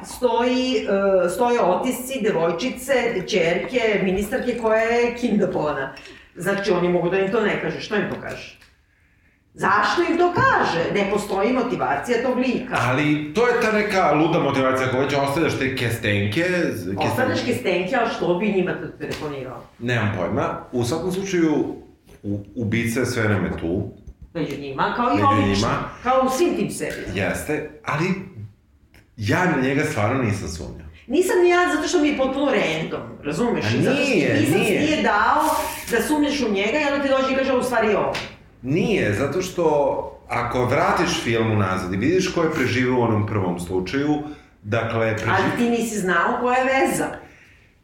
stoji, e, stoje otisci devojčice, čerke, ministarke koja je kindapovana. Znači, oni mogu da im to ne kaže. Što im to kaže? Zašto im to kaže? Ne postoji motivacija tog lika. Ali to je ta neka luda motivacija koja će ostavljaš te kestenke. z- Ostaneš kestenke, ali što bi njima te- telefonirao? Nemam pojma. U svakom slučaju, ubica je sve je tu. Među njima, kao i obično. Kao u svim tim serijama. Jeste, ali ja na njega stvarno nisam sumnjao. Nisam ni ja, zato što mi je potpuno random, razumeš? A I zato što nije, nisam nije. nije dao da sumnjaš u njega i onda ti dođe i kaže, "A u stvari je on. Nije, zato što ako vratiš film unazad i vidiš ko je preživio u onom prvom slučaju, dakle, Ali preživ... ti nisi znao koja je veza.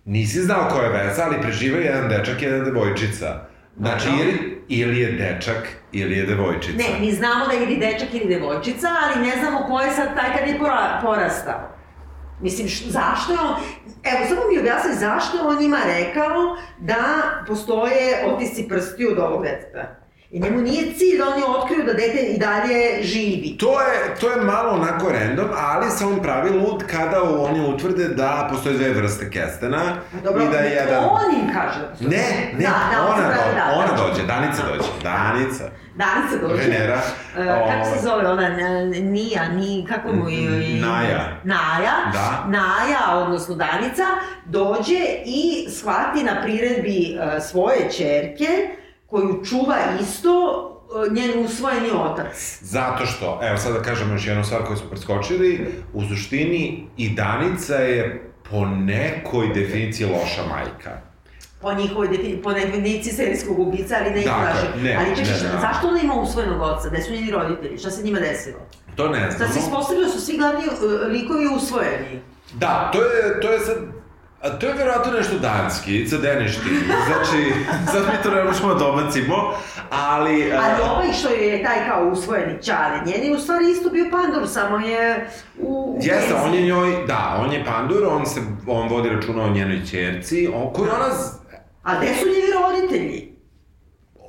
nisi znao ko je veza, ali preživio je jedan dečak i jedna devojčica. Znači, Dobro. ili, ili je dečak, ili je devojčica. Ne, mi znamo da je ili dečak ili devojčica, ali ne znamo ko je sad taj kad je pora, porastao. Mislim, š, zašto je on... Evo, samo mi objasni zašto on njima rekao da postoje otisci prsti od ovog deteta. I njemu nije cilj da oni otkriju da dete i dalje živi. To je, to je malo onako random, ali se on pravi lud kada oni utvrde da postoje dve vrste kestena dobro, i da je jedan... on im kaže da. Ne, ne, Da, da, on ona, pravi, do, da, ona da. dođe, Danica dođe, Danica. Danica dođe. Venera. E, kako Ovaj. se zove ona, Nija, ni, kako mu je... Naja. Naja. Da. Naja, odnosno Danica, dođe i shvati na priredbi e, svoje čerke, koju čuva isto e, njen usvojeni otac. Zato što, evo sad da kažemo još jednu stvar koju smo preskočili, u suštini i Danica je po nekoj definiciji loša majka. Po njihovoj defini, po definiciji serijskog ubica, ali ne ih Dakle, kaže. ne, ali čekaj, ne, ne. zašto ona ima usvojenog oca? Gde su njeni roditelji? Šta se njima desilo? To ne Sad znamo. se ispostavilo da su svi glavni e, likovi usvojeni. Da, to je, to je sad A to je verovatno nešto danski, za deništi. Znači, [laughs] sad mi to ne možemo da obacimo, ali... a- Ali ovaj što je taj kao usvojeni čale, njen je u stvari isto bio pandur, samo je u... Jeste, on je njoj, da, on je pandur, on se, on vodi računa o njenoj ćerci, on, koju ona, z- A gde su njeni roditelji?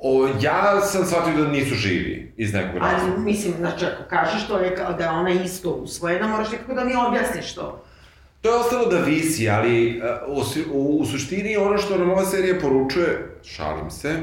o, ja sam shvatio da nisu živi, iz nekog razloga. Ali, mislim, znači, ako kažeš to je kao da je ona isto usvojena, moraš nekako da mi objasniš to. To je ostalo da visi, ali uh, u, u, u suštini ono što nam ova serija poručuje, šalim se,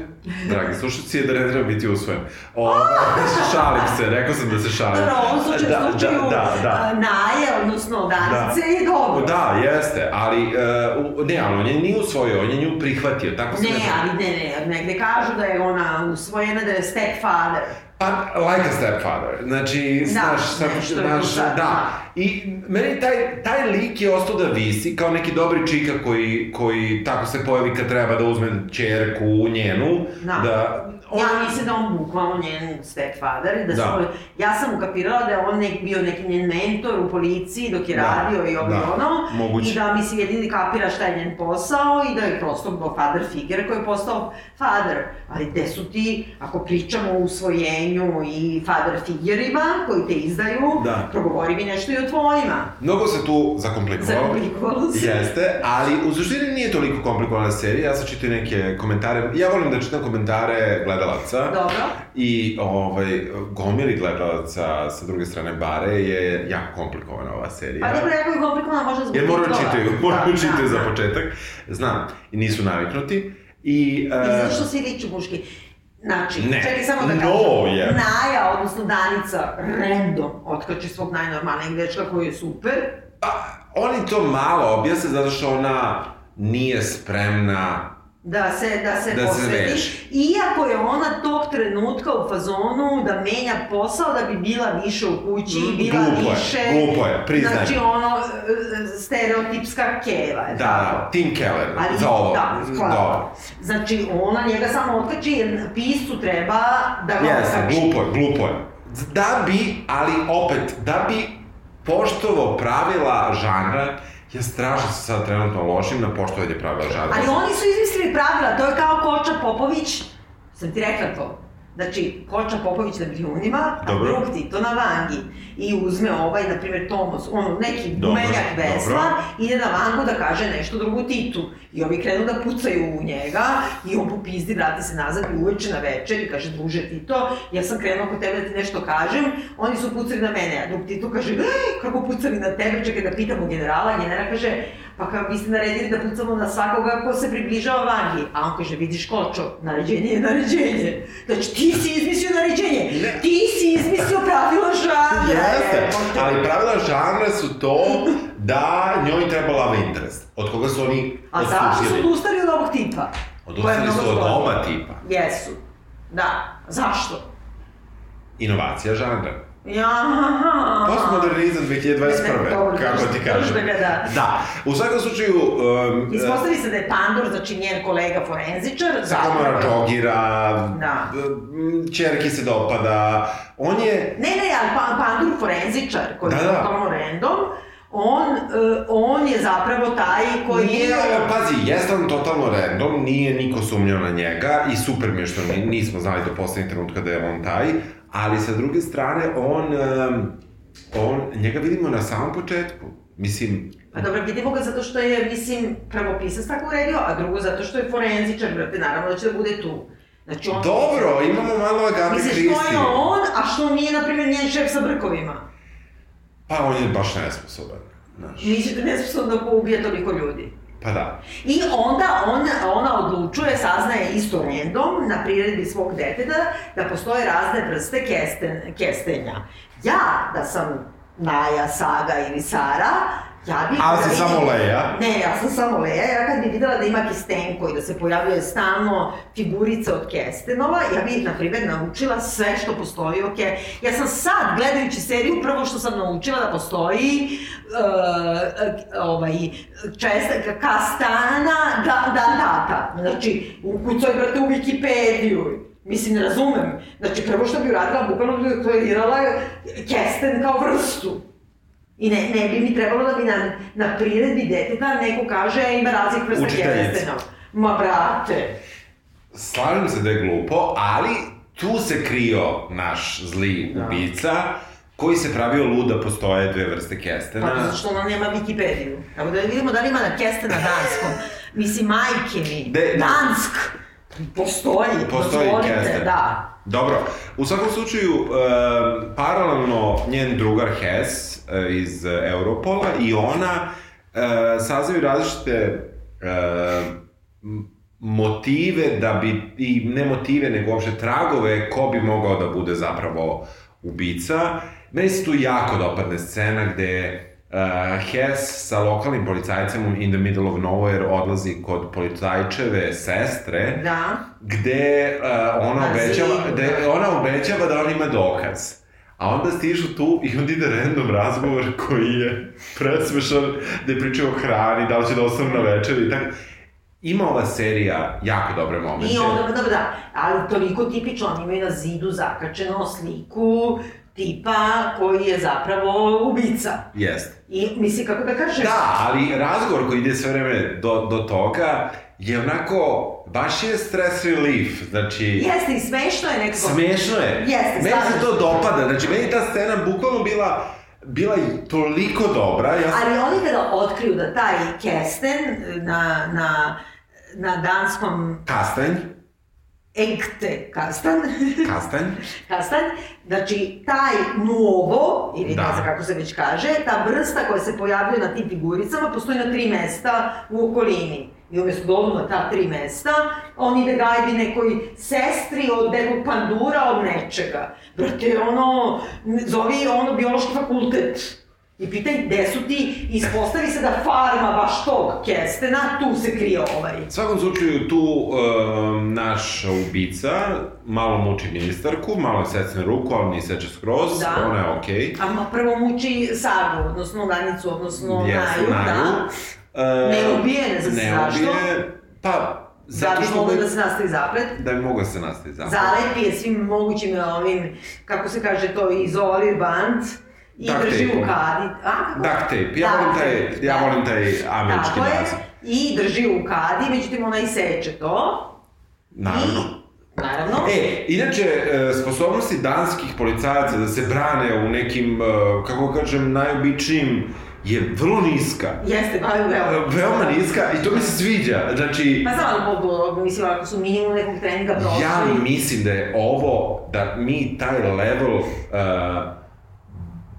dragi slušalci, je da ne treba biti usvojen. O, [laughs] šalim se, rekao sam da se šalim. Dobro, u ovom slučaju, Da, slučaju da, da, da. Naje, odnosno Danice, je dobro. Da, jeste, ali, uh, ne, ali on je nije usvojio, on je nju prihvatio, tako se Ne, kaže. ali ne, ne, negde kažu da je ona usvojena, da je stepfather. Pa, like a stepfather, znači, Da, znaš, sam, znaš, da. da. I meni taj, taj lik je ostao da visi kao neki dobri čika koji, koji tako se pojavi kad treba da uzme čerku njenu, Da. da on, Ja mislim da on bukvalno njen stepfather da, Da. su, ja sam ukapirala da je on nek, bio neki njen mentor u policiji dok je Da, radio i ovo da, ono. moguće. I da mislim jedini kapira šta je njen posao i da je prosto bio father figure koji je postao father. Ali gde su ti, ako pričamo o usvojenju i father figurima koji te izdaju, Da. progovori mi nešto i o tvojima. mnogo se tu zakomplikovao. Zakomplikovalo se. Jeste, ali u suštini nije toliko komplikovana serija, ja sam čitao neke komentare, ja volim da čitam komentare gledalaca. Dobro. I ovaj, gomili gledalaca sa druge strane bare je jako komplikovana ova serija. Pa dobro, jako je komplikovano, možda zbog Jer moraju čitaju, moraju Da, čitaju da, za da. početak. Znam, i nisu naviknuti. I, I e, zašto svi liču muški? Znači, Ne. čekaj samo da No, kažem. je. Naja, odnosno Danica, random, otkače svog najnormalnijeg dečka koji je super. pa, oni to malo objasne zato što ona nije spremna Da se, da se Da se posveti. veže. Iako je ona tog trenutka u fazonu da menja posao da bi bila više u kući i bila Glupo je, više... glupo je, priznaj. Znači ono, e, stereotipska keva, je Da, tako? da, Tim Keller, Ali, za ovo. da, hvala. Dobro. Znači, ona njega samo otkači jer piscu treba da ga Jeste, otkači. glupo je, glupo je. Da bi, ali opet, da bi poštovao pravila žanra, ja strašno se sad trenutno lošim na poštovanje pravila žanra. Ali oni su izmislili pravila, to je kao Koča Popović, sam ti rekla to. Znači, Koča Popović na Brijunima, a Dobro. drug Tito na Vangi. I uzme ovaj, na primjer, Tomos, ono, neki Dobro, gumenjak vesla, ide na Vangu da kaže nešto drugu Titu. I ovi krenu da pucaju u njega, i on popizdi, vrati se nazad i uveče na večer i kaže, druže Tito, ja sam krenuo kod tebe da ti nešto kažem, oni su pucali na mene, a drug Tito kaže, "Eh, kako pucali na tebe, čekaj da pitamo generala, general kaže, pa kao vi ste naredili da pucamo na svakoga ko se približava Vangi. A on kaže, vidiš Kočo, naređenje je naređenje. Znači, ti si izmislio naređenje, Ne. ti si izmislio pravila žanra. Jeste, ali pravila žanra su to da njoj treba love interest, od koga su oni A zašto su odustali od ovog tipa? Odustali su od oba tipa. Jesu. Da. Zašto? Inovacija žanra. Ja, Postmodernizam 2021. Dobro, kako ti kažem. da ga da. Da, u svakom slučaju... Um, Ispostavi se da je Pandur, znači njen kolega forenzičar, Zakomara džogira, Da. čerki se dopada, on je... Ne, ne, ali pa, Pandur forenzičar, koji Da, je da. totalno random, on, e, on je zapravo taj koji Nije, je... pazi, jeste on totalno random, nije niko sumnjao na njega i super mi je što ni- nismo znali do poslednjeg trenutka da je on taj, ali sa druge strane, on, on, njega vidimo na samom početku. Mislim, Pa dobro, vidimo ga zato što je, mislim, prvo pisac tako uredio, a drugo zato što je forenzičar, brate, naravno da će da bude tu. Znači on... dobro, imamo malo Agate Kristi. to je on, a što nije, na primjer, njen šef sa brkovima? Pa on je baš nesposoban, znaš. Misliš da je nesposobno da ubije toliko ljudi? Pa da. I onda on, ona odlučuje, saznaje isto random na priredbi svog deteta da postoje razne vrste kesten, kestenja. Ja, da sam Naja, Saga ili Sara, ja bih... A da si vidim- samo Leja? Ne, ja sam samo Leja, ja kad bi videla da ima kestenko i da se pojavljuje stalno figurica od kestenova, ja bih, na primjer, naučila sve što postoji o ke... Ja sam sad, gledajući seriju, prvo što sam naučila da postoji uh, ovaj, česta, kastana da, da, data. Znači, ukucaj, brate, u Wikipediju. Mislim, ne razumem. Znači, prvo što bi uradila, bukvalno bi deklarira kesten kao vrstu. I ne, ne bi mi trebalo da bi na, na priredbi deteta neko kaže e, ima razlik vrsta kerstena. Ma brate. Slažem se da je glupo, ali tu se krio naš zli Da. ubica, koji se pravio lud da postoje dve vrste kestena. Pa zato što ona nema Wikipediju. Evo da vidimo da li ima na keste na danskom. Mislim, majke mi. De- Dansk. Postoji. Postoji dozvolite. Da. Dobro, u svakom slučaju, e, paralelno njen drugar Hess e, iz Europola i ona e, saznaju različite e, motive da bi, i ne motive, nego uopšte tragove ko bi mogao da bude zapravo ubica. Meni se tu jako dopadne scena gde uh, Hess sa lokalnim policajcem in the middle of nowhere odlazi kod policajčeve sestre Da. gde uh, ona Na obećava, da, da. ona obećava da on ima dokaz. A onda stižu tu i onda ide random razgovor koji je presmešan, gde pričaju o hrani, da li će da ostanu na večer i tako. Ima ova serija jako dobre momente. I onda, da, da, ali toliko tipično, oni imaju na zidu zakačeno sliku tipa koji je zapravo ubica. Jest. I misli, kako da kažem, Da, ali razgovor koji ide sve vreme do, do toga je onako, baš je stress relief, znači... Jeste i smešno je nekako. Smešno je. Jeste, Meni se to dopada, znači meni ta scena bukvalno bila bila i toliko dobra, ja sam... Ali oni kada otkriju da taj kesten na, na, na danskom Kastanj, ekte kastan, kastanj, kastan, [laughs] znači taj nuovo, ili Da. ne znam kako se već kaže, ta vrsta koja se pojavljuje na tim figuricama postoji na tri mesta u okolini. I umjesto da odu na ta tri mesta, on ide gajbi nekoj sestri od nekog pandura od nečega. Brate, ono, zovi ono biološki fakultet. I pitaj gde su ti, ispostavi se da farma baš tog kestena, tu se krije ovaj. Svakom slučaju tu um, naš ubica malo muči ministarku, malo je secne ruku, ali ni seče skroz, Da. ona je okej. A ma prvo muči Sagu, odnosno Danicu, odnosno Jeste, Naju, da. E, Ne ubije, ne znam ne zašto. ubije, pa, Da zato bi mogli bi, da se nastavi zaplet. da bi mogla se nastavi zapad. Zalepi je svim mogućim ovim, kako se kaže to, izolir band. I drži u kadi. A, kako? Duct tape, ja volim taj, ja da. volim taj američki Tako je. naziv. I drži u kadi, međutim ona iseče to. Naravno. I, naravno. E, inače, e, sposobnosti danskih policajaca da se brane u nekim, e, kako kažem, najobičnijim je vrlo niska. Jeste, pa je veoma. Veoma niska i to mi se sviđa. Znači, Pa znam, ali mislim, ako su minimum nekog treninga prošli. ja mislim da je ovo, da mi taj level uh,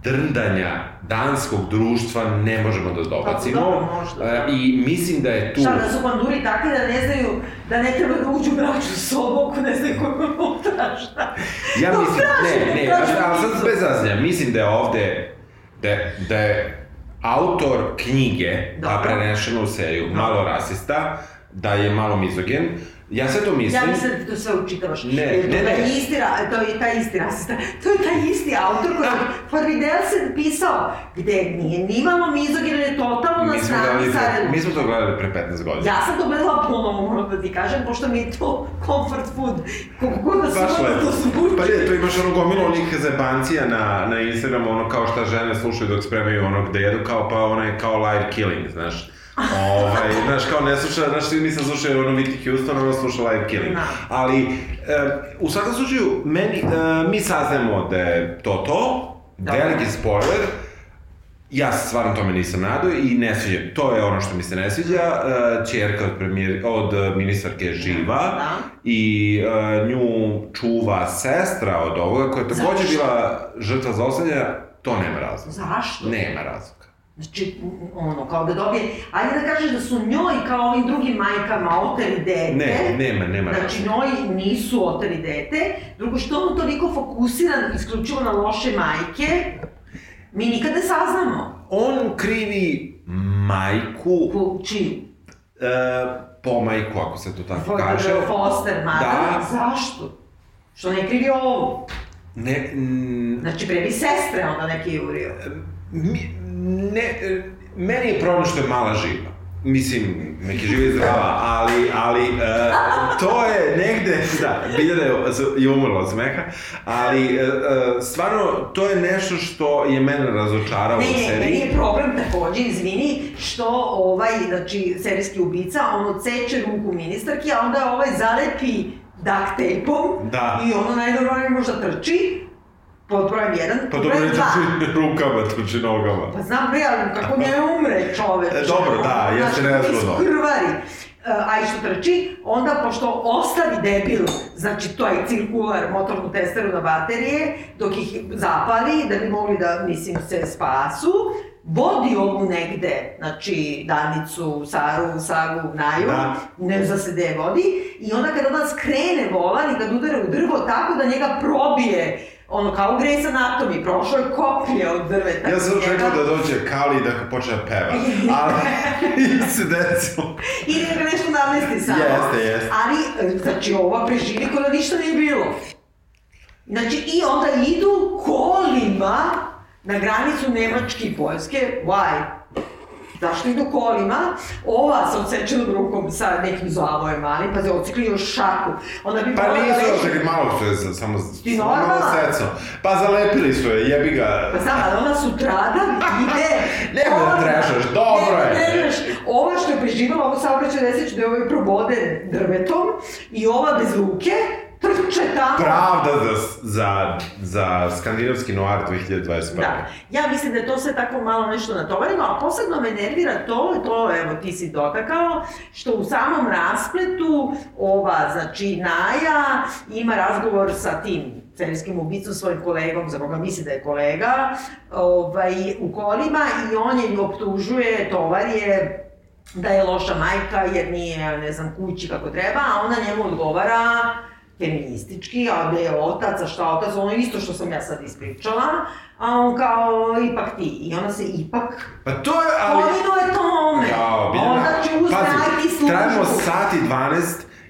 drndanja danskog društva ne možemo da dobacimo. dobro, možda. E, I mislim da je tu... Šta, da su panduri takvi da ne znaju, da ne treba da uđu u bračnu sobu ako ne znaju kako je unutra, šta? Ja No, mislim, strašno, ne, ne, strašno ali sad bez zazanja, mislim da je ovde, da, da je autor knjige, a Dobro. prenešeno u seriju, malo rasista, da je malo mizogen. Ja sve to mislim. Ja mislim da to sve učitavaš. Ne, Jer ne, je ne. taj isti, to je taj isti rasista, to je taj isti autor koji je Farvidelsen pisao, gde nije ni malo mizogin, je totalno na Mi smo, strani gledali, sa... pre- mi smo to gledali pre 15 godina. Ja sam to gledala ponovo, moram da ti kažem, pošto mi je to comfort food. God da su lepo. to zvuči. Pa je, to imaš ono gomilu onih zebancija na, na Instagramu, ono kao šta žene slušaju dok spremaju ono gde jedu, kao pa ono je kao live killing, znaš. Ovaj, znaš, kao ne sluša, znaš, nisam slušao ono Whitney Houston, ono sluša live killing. Da. Ali, e, u svakom slučaju, meni, e, mi saznajemo da je to to, Dobro. veliki spoiler, Ja se stvarno tome nisam nadao i ne sviđa. To je ono što mi se ne sviđa. Čerka od, premijer, od ministarke je živa Da. i uh, nju čuva sestra od ovoga koja je takođe bila žrtva zlostavljanja. To nema razloga. Zašto? Nema razloga. Znači, ono, kao da dobije, ajde da kažeš da su njoj kao ovim drugim majkama oteli dete. Ne, nema, nema Znači, njoj nisu oteli dete. Drugo, što on toliko fokusiran isključivo na loše majke, mi nikad ne saznamo. On krivi majku, Ku, čiju? uh, po majku, ako se to tako Fo- kaže. Foster, mada. Da. Zašto? Što ne krivi ovo? Ne, mm, Znači, pre bi sestre onda neki jurio. mi, ne, meni je problem što je mala živa. Mislim, neki živi zdrava, ali, ali uh, to je negde, da, Biljana je, je umrla od smeha, ali uh, stvarno to je nešto što je mene razočaralo ne, u seriji. Ne, meni je problem takođe, izvini, što ovaj, znači, serijski ubica, on odseče ruku ministarki, a onda ovaj zalepi duct tape-om Da. i ono najnormalnije možda trči, pod brojem jedan, Pa dobro brojem dva. trči [laughs] rukama, trči nogama. Pa znam bre, ali kako ne umre čoveč. E, dobro, da, jeste nezgodno. Krvari. A i što trči, onda pošto ostavi debil, znači to je cirkular, motornu testeru na baterije, dok ih zapali, da bi mogli da, mislim, se spasu, vodi ovu negde, znači Danicu, Saru, Sagu, Naju, Da. ne zna se gde vodi, i onda kada ona skrene volan i kad udara u drvo tako da njega probije, ono kao u Grey's Anatomy, prošlo je koplje od drveta. Ja sam očekao da dođe Kali da počne da peva, [laughs] ali se desilo. I da ga nešto namesti samo. Jeste, jeste. Ali, znači, ova preživi kao da ništa nije bilo. Znači, i onda idu kolima na granicu Nemačke i Poljske. Why? Zašto idu kolima? Ova sa odsečenom rukom sa nekim zavojem malim, pa se ocikli još šaku. Onda bi Pa nisu leći- očekali malo što je samo, Ti malo seco. Pa zalepili su je, jebi ga. Pa znam, ali ona sutradan ide... [laughs] Nemoj da trešaš, dobro je. Ne, ne, ova što je preživala ovo saobraćaj nesreću da je ovaj proboden drvetom i ova bez ruke trče tamo. Pravda za, za, za skandinavski noir 2021. Da. Ja mislim da je to sve tako malo nešto natovareno, a posebno me nervira to, to evo ti si dotakao, što u samom raspletu ova, znači Naja ima razgovor sa tim serijskim ubicom, svojim kolegom, za koga misli da je kolega, ovaj, u kolima i on je optužuje, tovar je da je loša majka jer nije, ne znam, kući kako treba, a ona njemu odgovara feministički, a da je otac, a šta otac, ono isto što sam ja sad ispričala, a on kao, ipak ti. I ona se ipak Pa to je, ali... povinuje tome. Jao, Biljana, Onda će uzme pazi, službu. trajamo sat i 12,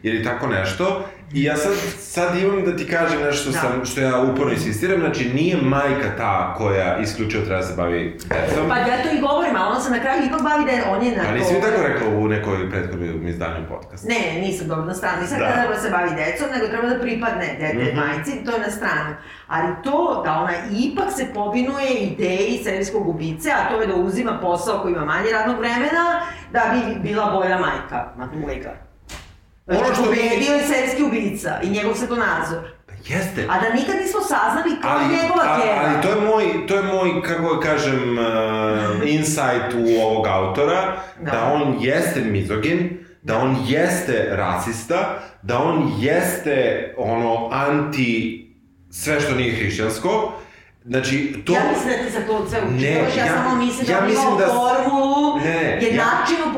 ili tako nešto, i ja sad, sad imam da ti kažem nešto Da. sam, što ja uporno insistiram, znači nije majka ta koja isključivo treba da se bavi decom. Pa ja to i govorim, a ona se na kraju ipak bavi da on je na to... nisi mi tako rekla u nekoj prethodnom izdanju podcasta? Ne, nisam dobro na stranu, nisam Da. da. treba da se bavi decom, nego treba da pripadne dete Mhm. majci, to je na stranu. Ali to da ona ipak se povinuje ideji serijskog ubice, a to je da uzima posao koji ima manje radnog vremena, da bi bila bolja majka, matulika. Ono Znači, što mi- pobedio je serijski ubica i njegov svetonazor. Pa Jeste. A da nikad nismo saznali ko ali, je njegova a- kjera. ali to je moj, to je moj, kako da kažem, uh, insight u ovog autora, da. Da. on jeste mizogin, da on jeste rasista, da on jeste ono anti sve što nije hrišćansko. Znači, to... Ja mislim da ti za to sve Ne, učitaš, ja, ja- samo mislim da ja on mislim da formulu, Ne,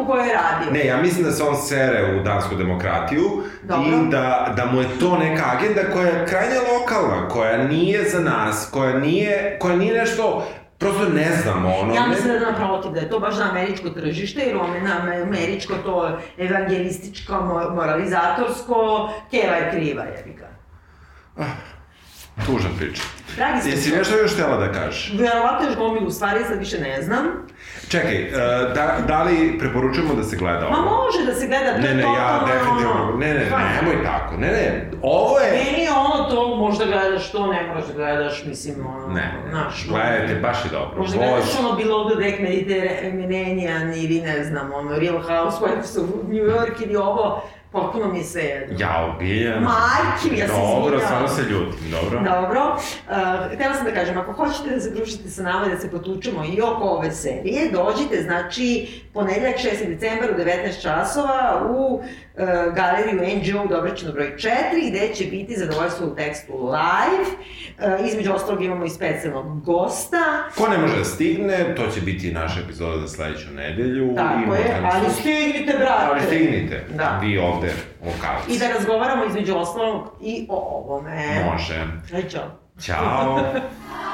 po kojoj je radio. Ne, ja mislim da se on sere u dansku demokratiju Dobro. i da, da mu je to neka agenda koja je krajnje lokalna, koja nije za nas, koja nije, koja nije nešto, prosto ne znamo, ono. Ja mislim da naprotiv, da je to baš za američko tržište, jer on je na američko to evangelističko, mo- moralizatorsko, keva je kriva, jebi ga. Tužna priča. Dragi Jesi nešto još htjela da kažeš? verovatno još gomilu stvari, sad više ne znam. Čekaj, e, da, da li preporučujemo da se gleda Ma ovo? može da se gleda, to Ne, ne, ja totalno definitivno, ono- ne, ne, Pa, nemoj tako, ne, ne, ovo je... Meni je ono to, možda gledaš to, ne moraš da gledaš, mislim, ono, Ne, znaš, gledajte, baš je dobro. Možda Voz- gledaš ono Below the Deck Mediterranean ili ne znam, ono Real Housewives of New York ili ovo, potpuno mi je sve jedno. Jao, Biljana. Majke mi, ja se Dobro, stvarno se ljutim, dobro. Dobro, uh, htjela sam da kažem, ako hoćete da se družite sa nama i da se potučemo i oko ove serije, dođite, znači, ponedjeljak 6. decembar u 19 časova u uh, galeriju NGO u Dobričinu broj 4, gde će biti zadovoljstvo u tekstu live. Uh, između ostalog imamo i specijalnog gosta. Ko ne može da stigne, to će biti naša epizoda za sledeću nedelju. Tako je, ali nas- stignite, brate! Ali stignite, Da. vi ovde, lokalci. I da razgovaramo između ostalog i o ovome. Može. Čao. Ćao. [laughs]